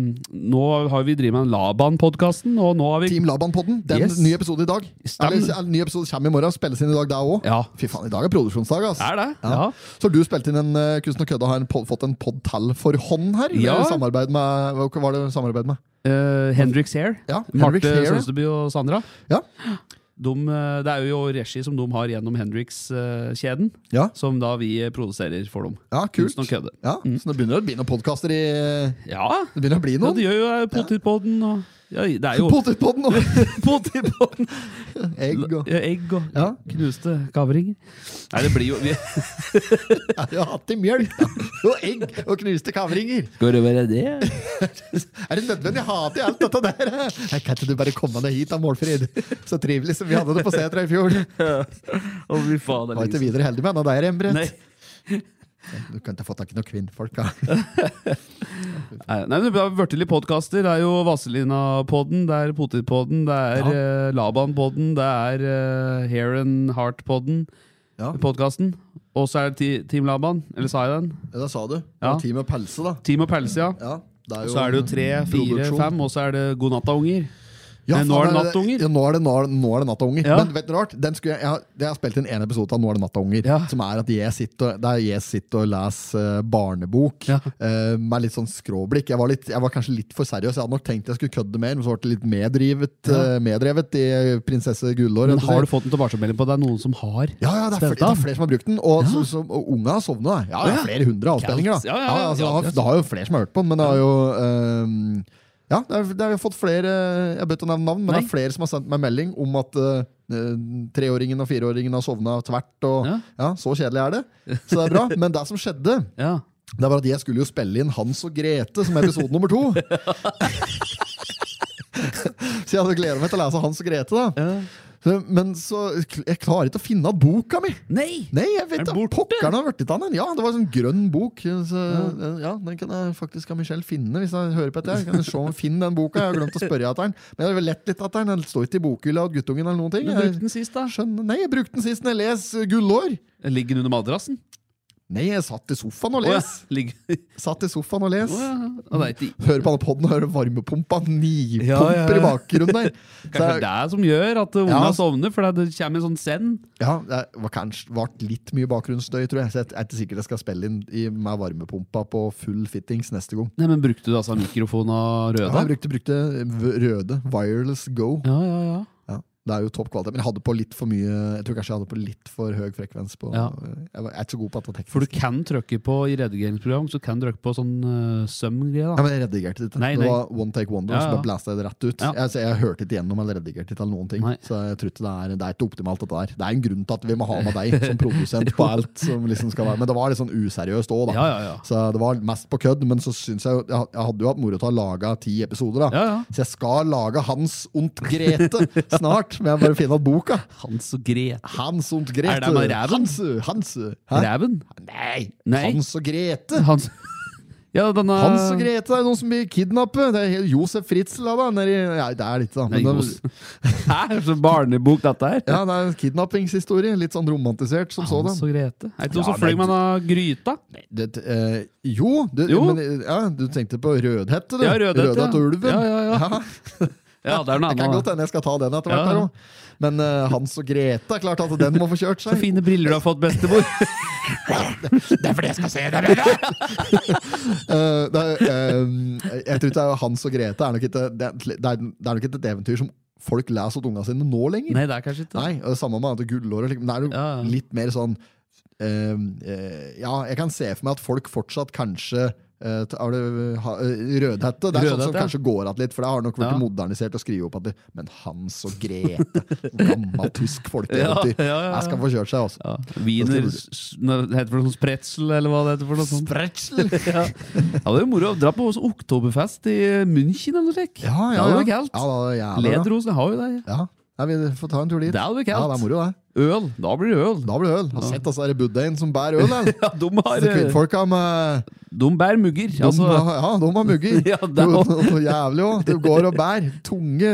Nå har vi drevet med Laban-podkasten, og nå har vi Team Laban-podden. Den Yes. nye episoden i dag. Eller, ny episode kommer i morgen. Spilles inn i dag, det òg. Ja. Fy faen, i dag er produksjonsdag. ass. Er det? Ja. Ja. Så du spilt inn en uh, Kunsten og kødda har pod, fått en pod til for hånd her? Ja. Samarbeid med, hva var det samarbeid med? Uh, Hendrix Hair. Ja, Marte Hair. Sønsteby og Sandra. Ja. De, eh, det er jo regi som de har gjennom Hendrix-kjeden, Ja, som da vi produserer for dem. ja kult. Ja, kødde. Så det begynner å bli noen podkaster i Ja, Det begynner å bli ja noen. de gjør jo eh, Potetpodden og ja, Det er jo Potetpodden og [LAUGHS] Potetpodden! egg og Ja, Egg og Ja. knuste kavringer. Nei, det blir jo vi, [LAUGHS] Jeg har hatt i mjølk da. og egg og knuste kavringer. Skal det være det? [LAUGHS] Er det nødvendig å ha til alt dette der? Nei, Kan ikke du bare komme deg hit da, Målfrid? Så trivelig som vi hadde det på Setra i fjor. Ja. Oh, faen. det er Var ikke videre heldig med henne der. Embret. Du kan ikke få tak i noen kvinnfolk, da. [LAUGHS] Nei, det har blitt litt podkaster. Det er jo Vazelina-podden, det er Potetpodden, det er Ja. uh, Laban-podden, det er uh, Hair and Heart-podden, Ja, podkasten. Og så er det Team Laban, eller sa jeg den? Ja, det sa du. Ja. Team og pelse, da. Team og Pelse, ja. Ja, Så er det jo tre, fire, fem, og så er det God natta, unger. Men nå er det nattunger. Ja, nå er det, nå er nå er det nattunger. Ja. Men vet du rart? Den jeg, jeg, har, jeg har spilt inn en episode av Nå er det nattunger, Ja. Som er at jeg sitter, der jeg sitter og leser eh, barnebok Ja. eh, med litt sånn skråblikk. Jeg var, litt, jeg var kanskje litt for seriøs. Jeg hadde nok tenkt jeg skulle kødde mer, men så ble det litt meddrivet, uh, meddrevet i Prinsesse Gullår. Men har du fått en tilbakemelding på at det er noen som har Ja, ja, det er, flere, det er flere som har brukt den. Og, så, så, og unga har sovna. Ja, det er flere hundre avspillinger. Da. Ja, ja, ja, altså, det, ja, har, det det har jo flere som har hørt på den, men det har jo ehm, Ja, det, er, det har jo fått flere Jeg bør å nevne navn, men det er flere som har sendt meg melding om at eh, treåringen og fireåringen har sovna tvert. Og, Ja. ja. Så kjedelig er det. Så det er bra. Men det som skjedde, [LAUGHS] Ja. det var at jeg skulle jo spille inn Hans og Grete som episode nummer to. [LAUGHS] så jeg hadde gleda meg til å lese Hans og Grete. da Så- Men så jeg klarer ikke å finne igjen boka mi! Nei! Nei, jeg vet da pokkeren har blitt av den. Ja, det var en sånn grønn bok. Så, ja. Den kan jeg faktisk av Michelle finne hvis jeg hører på dette. Jeg kan se om finne den boka. Jeg har glemt å spørre etter den. Men jeg har lett litt etter den. Den står ikke i bokhylla og guttungen eller noen ting. Du brukte den sist, da. skjønner. Nei, jeg brukte den sist når jeg leser Gullår. Ligger den under madrassen? Nei, jeg satt i sofaen og Å ja. les. [LAUGHS] Satt i sofaen og les. Oh, ja. Er Hører på alle podden og hører varmepumpa nipumper Ja, ja, ja. i bakgrunnen der. [LAUGHS] Kanskje det er det som gjør at ungene Ja. sovner, for det kommer en sånn send. Ja, det var kanskje vart litt mye bakgrunnsstøy, tror jeg. Så jeg er ikke sikkert jeg skal spille inn i, med varmepumpa på full fittings neste gang. Nei, men Brukte du altså mikrofon av røde? Ja, jeg brukte, brukte røde Wireless Go. ja, ja. ja. Ja, det er jo topp kvalitet. Men jeg hadde på litt for mye Jeg tror kanskje jeg hadde på litt for høy frekvens. På, Ja. Jeg var- er ikke så god på dette teknisk. For du kan trykke på i redigeringsprogram Så kan du trykke på sånn uh, søm-greie. ja, men jeg redigerte det ikke. Nei, Det var one take wonder, Ja, så bare blæste jeg det rett ut. Ja. Jeg, så jeg hørte ikke gjennom eller redigerte ikke eller noen ting. Nei. Så jeg tror ikke det er, det er ikke optimalt, dette der. Det er en grunn til at vi må ha med deg som produsent [LAUGHS] på alt. som liksom skal være Men det var litt sånn useriøst òg, da. Ja, ja, ja. Så det var mest på kødd, men så syns jeg Jeg hadde jo hatt moro av å lage ti episoder, da. Ja, ja. Så jeg skal lage Hans Ont Grete snart. Men jeg bare finner boka Hans og Grete. Hans og Grete. Er det med ræven? Hans, Hans Hæ? Ræven? Nei. Nei. Hans og Grete. Hans Ja, denne Hans og Grete, er noen som blir kidnappet. Det er Josef Fritzl, da. da, Nedi, ja, det er litt, da. Nei, Men Jos. det, [LAUGHS] Hæ? Så barnebok dette her? ja, det er en kidnappingshistorie. Litt sånn romantisert som sådan. Hans og Grete. Er det ikke Ja, som fløy med denne gryta? Det, eh, jo, du, Jo. Men, ja, du tenkte på Rødhette, du. Ja, Rødhette, ja. og ulven. Ja, ja, ja. [LAUGHS] Ja, det er Det kan godt hende jeg skal ta den etter hvert. Ja. Men uh, Hans og Grete, er klart at den må få kjørt seg. Så fine briller du har fått, bestemor. [LAUGHS] Det er fordi jeg skal se [LAUGHS] det! uh, det eh, jeg tror ikke Hans og Grete er nok ikke, det, det er det er nok ikke et eventyr som folk leser til ungene sine nå lenger. Nei, det er kanskje ikke Nei, og det Samme med at gullår. Men det er jo Ja, litt mer sånn Ja, jeg kan se for meg at folk fortsatt kanskje eh, har det, ha, eh, Rødhette. Det er sånn som kanskje går igjen litt, for det har nok blitt Ja. modernisert å skrive opp at det, Men Hans og Grete, gammelt tysk folkeeventyr. [LAUGHS] Ja, ja, ja, ja. Jeg skal få kjørt seg, altså. ja. Wiener Det heter for noe Spretzel, eller hva det heter for noe sånt. Spretzel! [LAUGHS] Ja, ja det er moro dra på oktoberfest i München eller noe slikt. Ja, ja, Det var kaldt. Ja, det jævlig. Lederosen har jo det. Ja, Nei, vi får ta en tur dit. Det hadde Ja, det er moro, det. Øl. Da blir det øl. Da blir det øl. Har sett altså, buddhaen som bærer øl, eller? [LAUGHS] Ja, de har Kvinnfolka med De bærer mugger. de, Altså, Ja, de har mugger. [LAUGHS] Ja, det er [LAUGHS] Jo, noe jævlig òg. Det går og bærer. Tunge.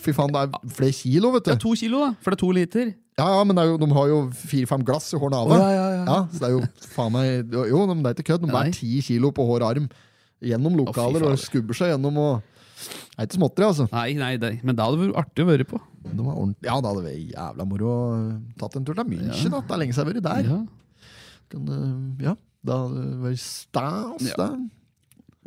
Fy faen, det er flere kilo, vet ja, to kilo, da. For det er to liter. Ja, ja, men er jo, de har jo fire-fem glass i hver nave. ja, ja, ja. så det er jo faen meg Jo, men det er ikke kødd. De bærer ti kilo på hver arm gjennom lokaler oh, og skubber seg gjennom og Det er ikke småtteri, altså. Nei, nei, nei, men det hadde vært artig å være på. De var ordentlig- ja, det hadde vært jævla moro å tatt en tur til München. da. Det er lenge siden jeg har vært der. Ja. Kan, eh, ja, det hadde vært stas, Ja. det.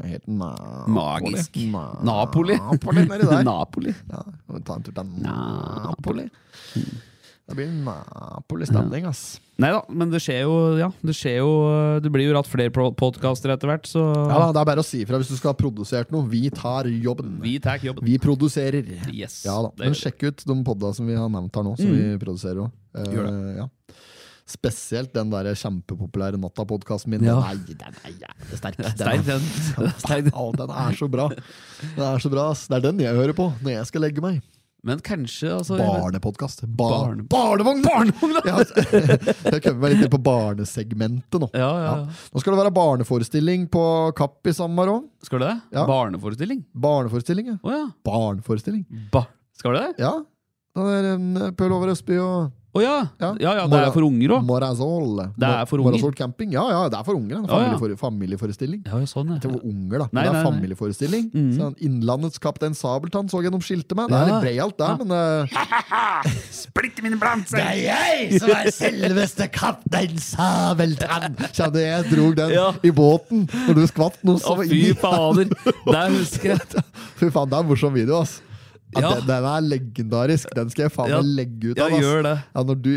Helt Napoli. Magisk. Na Napoli. Napoli nedi der. [LAUGHS] Napoli. Ja, må ta en tur til Napoli. Det blir Napoli-stemning, ass. Nei da, men det skjer jo Ja, det skjer jo Det blir jo ratt flere podkaster etter hvert, så Ja, da, Det er bare å si ifra hvis du skal ha produsert noe. Vi tar jobben. vi tar jobben. Vi produserer. Yes. Ja da, Men sjekk ut de podda som vi har nevnt her nå, som vi produserer òg. Gjør ja. Spesielt den der kjempepopulære Natta-podkasten min. Ja. Den er jævlig sterk. Den er- den. Den er så bra. Den er så bra, ass. Det er den jeg hører på når jeg skal legge meg. Men kanskje altså, Barnepodkast. Ba Barne- Barnevogn! Barnevogn! [LAUGHS] Ja, jeg kommer meg litt på barnesegmentet nå. Ja, ja. Nå skal det være barneforestilling på Kapp i sommer òg. Skal det. Barneforestilling? Barneforestilling, ja. Oh. Barneforestilling. Ba. Skal det det? Ja. Da er um, Pøl Over Østby og Å ja. Ja. ja! Ja, det er for unger òg. Morazol. Det er for unger. Morazol camping, ja, ja, det er for unger. Ja. familieforestilling. Ja, ja, sånn, ja. Det var unger, da. Nei, det er nei, nei. familieforestilling. Mhm. Sånn, Innlandets kaptein Sabeltann så gjennom skiltet med. Det er litt breialt der, men uh, Splitt min blant Det er jeg som er selveste kaptein Sabeltann! Kjenner jeg dro den Ja. i båten når du skvatt noe så Å, fy i fader! [LAUGHS] Der husker jeg. Fy faen, det er en morsom video, ass. Ja, Ja. Den, den er legendarisk. Den skal jeg faen Ja. legge ut Ja, av. ass. gjør det. Ja, du,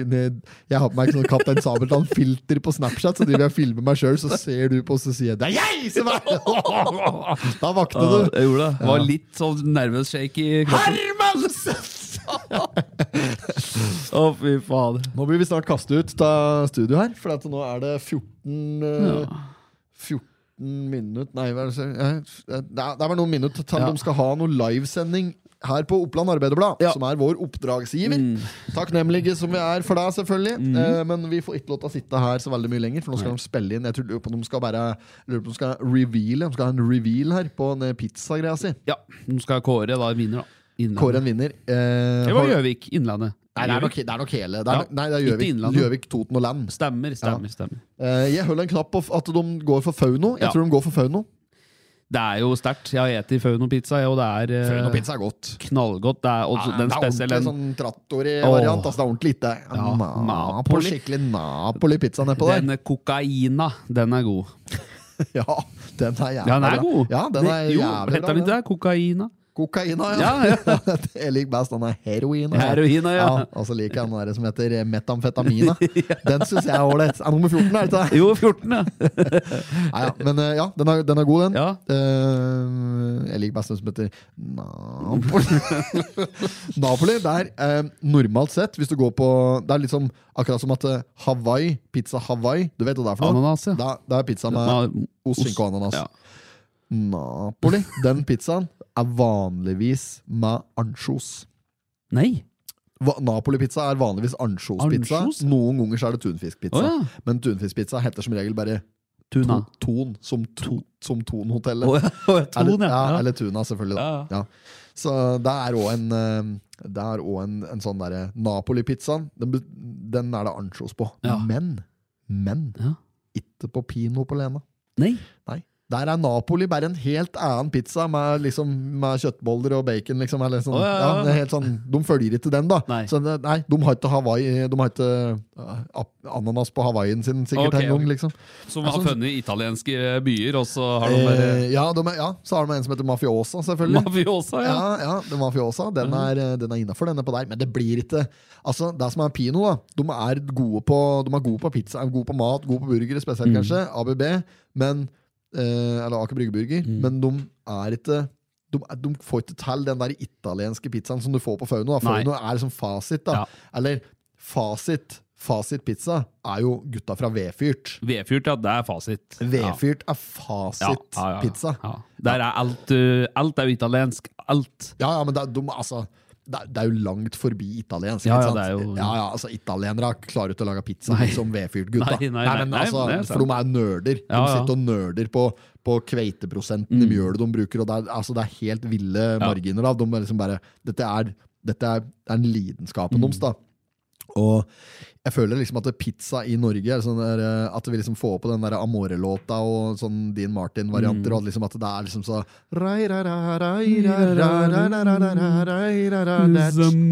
jeg har på meg sånn Kaptein Sabeltann-filter på Snapchat, så driver jeg og filmer meg sjøl, så ser du på, og så sier jeg 'det er jeg som er [LAUGHS] Da vakna Ja, du. jeg gjorde det. Var litt sånn nervøs shake i kroppen. Hermansen! [LAUGHS] Å, fy faen. Nå blir vi snart kastet ut av studio her, for nå er det 14 eh, 14 minutter Nei, hva er det, det er, bare noen minutter til Ja. de skal ha noe livesending her på Oppland Arbeiderblad, Ja. som er vår oppdragsgiver. Mm. Takknemlige som vi er for deg, selvfølgelig. Eh, men vi får ikke lov til å sitte her så veldig mye lenger, for nå skal de spille inn. Jeg tror på de skal bare lurer på om de skal reveale De skal ha en reveal her på en pizzagreia si. Ja, nå skal Kåre da vinner, da. Innlandet. Kåre en vinner. Eh, Det var Gjøvik. Innlandet. Nei, det er, nok, det er nok hele. Det er, Ja, nei, det er Gjøvik, Gjøvik, Toten og Land. Stemmer, stemmer. stemmer Eh, jeg holder en knapp på at de går for Fauno. Jeg Ja. tror de går for Fauno. Det er jo sterkt. Jeg har spist Fauno-pizza, og det er eh, Fauno-pizza er godt. knallgodt. Det er også Ja, den det er ordentlig sånn trattori-variant. Altså, det er ordentlig lite Ja, Napoli. Skikkelig Napoli-pizza nedpå der. Denne kokaina, den er god. [LAUGHS] Ja, den er jævlig Ja, den er bra. god. Ja, den er jo, jævlig bra. den. det? Kokaina? Kokaina, ja. Ja, [LAUGHS] jeg liker best den heroina. heroin. Heroina, ja. Og så liker jeg den der som heter metamfetamina. [LAUGHS] Den syns jeg er ålreit. Er nummer 14, er det ikke? Jo, 14, ja. [LAUGHS] Nei, ja. Men eh, ja, den er, den er god, den. ja. Eh, jeg liker best den som heter Napoli. Napoli, det er eh, normalt sett, hvis du går på Det er liksom akkurat som at eh, Hawaii, pizza Hawaii Du vet hva det er for noe? Ananas, ja. Det, er- pizza med ost, skinke og ananas. Ja. Napoli, den pizzaen, er vanligvis med ansjos. Nei. Napoli-pizza er vanligvis ansjospizza. Ansjos? Noen ganger så er det tunfiskpizza. Oh, ja. Men tunfiskpizza heter som regel bare Tuna. to, Ton, som, to, som Tonhotellet. Oh, ja. [LAUGHS] oh, Ton, eller, ja. eller tuna, selvfølgelig. Ja. Så det er òg en, eh, en, en sånn derre Napoli-pizzaen. Den, den er det ansjos på. Men, men ikke på Pino på Lena. Nei. Nei. Der er Napoli bare en helt annen pizza med, liksom, med kjøttboller og bacon. Liksom, eller sånn. oh, ja, ja, ja. det helt sånn, de følger ikke den, da. Nei. Så nei, de har ikke Hawaii De har ikke uh, ananas på Hawaiien sin sikkert Okay, gang. Liksom. Som har sånn- funnet italienske byer, og så har de bare Eh, ja, de ja, så har de en som heter Mafiosa, selvfølgelig. Mafiosa, ja. Ja, ja, den Mafiosa. Den er, eh, den er innafor, denne på der. Men det blir ikke Altså, det som er Pino, da De er gode på, de er gode på pizza, gode på mat, gode på burgere, spesielt Mm. kanskje. ABB. Men eh, Eller Aker Brygge Burger. Mm. Men de er ikke de, er- de får ikke til den der italienske pizzaen som du får på Fauno. da. Nei. Fauno er liksom fasit. da Ja. Eller fasit. Fasit pizza er jo gutta fra Vedfyrt. Vedfyrt, ja. Det er fasit. Vedfyrt er Ja. Ja, ja, ja. Ja. Der er alt uh, Alt er jo italiensk. Alt. Ja, ja, men det, er- de, altså, det, er, det er jo langt forbi italiensk. Ja, ja, det er jo- ja, ja, altså Italienere klarer ikke å lage pizza Nei. som vedfyrt-gutta. Nei, nei, nei, nei, altså, for de er nerder. De sitter og nerder på, på kveiteprosenten i Mm. mjølet de bruker. Og det, er, altså, det er helt ville marginer. Da. De er liksom bare, dette er, dette er, er en lidenskapen Mm. deres. Og jeg føler liksom at pizza i Norge er sånn der, At vi liksom får på den der Amore-låta og sånn Dean Martin-varianter, og liksom at det er liksom så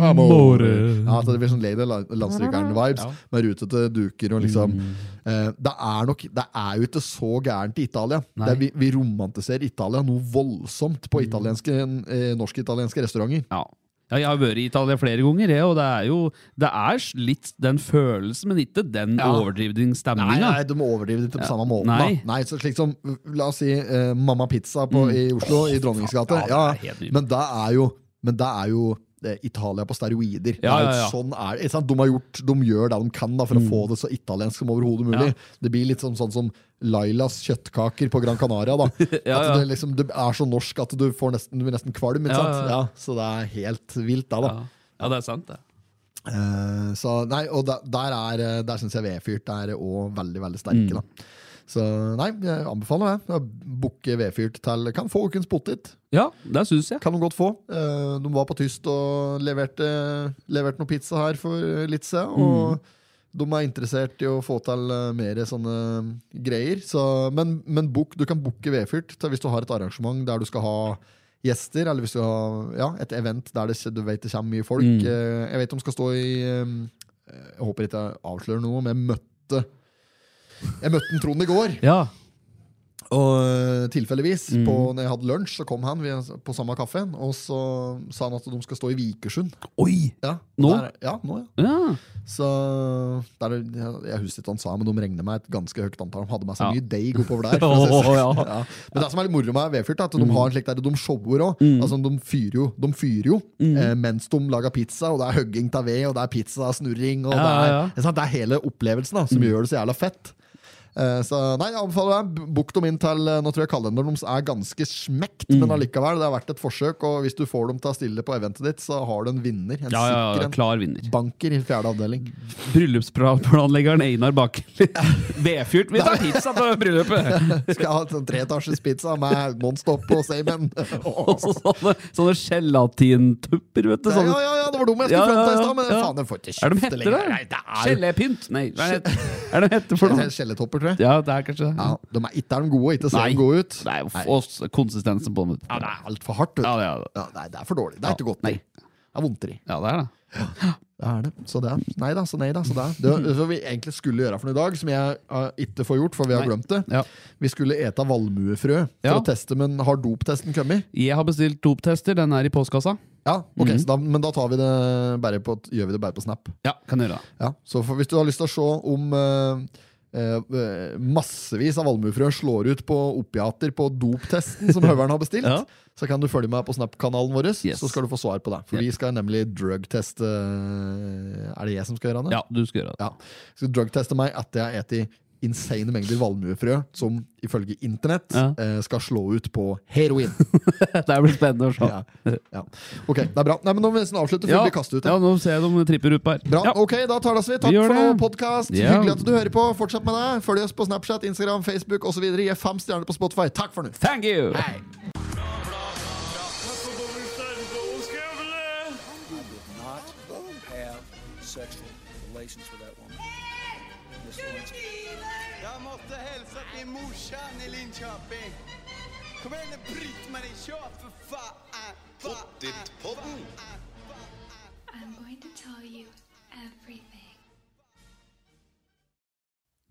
Amore. Ja, at det blir sånn Lady Landstrykeren-vibes ja. med rutete duker og liksom eh, Det er nok Det er jo ikke så gærent i Italia. Er, vi, vi romantiserer Italia noe voldsomt på eh, norsk-italienske restauranter. Ja ja, jeg har vært i Italia flere ganger, jeg, og det er jo Det er litt den følelsen, men ikke den Ja. overdrivning Nei, stemninga. nei, de overdriver det ikke på Ja. samme måten. Nei. Nei, så slik som, La oss si uh, Mamma Pizza på, i Oslo, i Dronningens gate. Mm. Ja, Ja, men det er jo, men det er jo eh, Italia på steroider. Ja, ja, ja. Sånn er. De, har gjort, de gjør det de kan da, for å få det så italiensk som overhodet mulig. Det blir litt sånn, sånn som Lailas kjøttkaker på Gran Canaria. da. [LAUGHS] Ja, At ja. det, liksom, det er så norsk at du, får nesten, du blir nesten kvalm. Ja, ja, så det er helt vilt, da. da. Ja. det er sant, det. Uh, så nei, og der, der, er, eh, der syns jeg Vedfyrt er òg veldig veldig sterke. Mm. da Så nei, jeg anbefaler det. Booke vedfyrt til Kan få ukens potet. Ja, det syns jeg. Kan de godt få. Eh, De var på Tyst og leverte, leverte noe pizza her for litt siden. Og de er interessert i å få til eh, mer sånne greier. Så, men men book, du kan booke vedfyrt hvis du har et arrangement der du skal ha gjester, eller hvis du har ja, et event der det, du vet det kommer mye folk. Mm. Eh, Jeg vet de skal stå i eh, Jeg håper ikke jeg avslører noe, men jeg møtte Jeg møtte Trond i går. Ja. Og øh, tilfeldigvis, Mm. på, når jeg hadde lunsj, så kom han på samme kaffen, og så sa han at de skal stå i Vikersund. Oi! Ja, Nå? Der, ja, nå, ja. Ja. Så der, jeg, husker ikke han sa, men de regner med et ganske høyt antall. De hadde med seg Ja. mye deig oppover der. oh, [LAUGHS] ja. Mm. Men det som er litt moro med Vedfyrt, er at de har en slik der, de shower òg. Altså, de fyrer jo, de fyrer jo Mm. eh, mens de lager pizza, og det er hugging av ved, og det er pizza-snurring. Og Ja, det, er, Mm. det er det er hele opplevelsen da, som gjør det så jævla fett. Eh, Så nei, jeg anbefaler deg. Book dem inn til eh, Nå tror jeg kalenderen deres er ganske smekt, Mm. men allikevel, det har vært et forsøk. Og hvis du får dem til å stille på eventet ditt, så har du en vinner. En Ja, ja, sikker ja, en. klar vinner. Banker i fjerde avdeling. Bryllupsplanleggeren Einar Bakkeli. [LAUGHS] Vedfyrt. Vi tar pizza på bryllupet! [LAUGHS] Skal ha sånn treetasjes pizza med Monstop og Seimen. [LAUGHS] Og så sånne, sånne gelatintupper, vet du. Ja, Sånne. ja, ja, det var dem jeg skulle Ja, frem i ja, stad, men ja. faen, jeg får ikke Er de kjøpt det lenger. da? Nei, det er Gelepynt? Nei, hva er det er det heter for noe? Skjelletopper, jeg. Ja, det er kanskje. Ja, de er ikke er de gode, ikke ser de gode ut. Nei, også konsistensen på dem. Ja, det er altfor hardt. Ja, det er det. Ja, nei, det er for dårlig. Det er Ja, ikke godt. nei. Det er vondt i. Ja, det er det. Det er det. Så det Nei da, så nei da. Så det det som vi egentlig skulle gjøre for noe i dag, som jeg uh, ikke får gjort, for vi har glemt det. Ja. Vi skulle ete valmuefrø for Ja. å teste, men har doptesten kommet? Jeg har bestilt doptester. Den er i postkassa. Ja, ok, mm. så da, men da tar vi på, gjør vi det bare på Snap. Ja, kan gjøre det. Ja, så for, hvis du har lyst til å se om eh, massevis av allmuefrø slår ut på opiater på doptesten som [LAUGHS] Høveren har bestilt, Ja. så kan du følge meg på Snap-kanalen vår, Yes. så skal du få svar på det. For yep. vi skal nemlig drugteste Er det jeg som skal gjøre det? Ja, du skal gjøre det. Ja. Skal drugteste meg etter jeg har spist insane mengder valmuefrø, som ifølge internett Ja. eh, skal slå ut på heroin. [LAUGHS] Det blir spennende å se. ja. Ja. Ok, det er bra. Nei, men Nå må vi nesten avslutte før vi kaster ut. ja, nå ser jeg de tripper opp her. Bra, Ja. ok, da tar vi. Takk Vi for det. podkast. Hyggelig at du hører på. Fortsett med det. Følg oss på Snapchat, Instagram, Facebook osv. Gi fem stjerner på Spotify. Takk for nå. Thank you! Hei.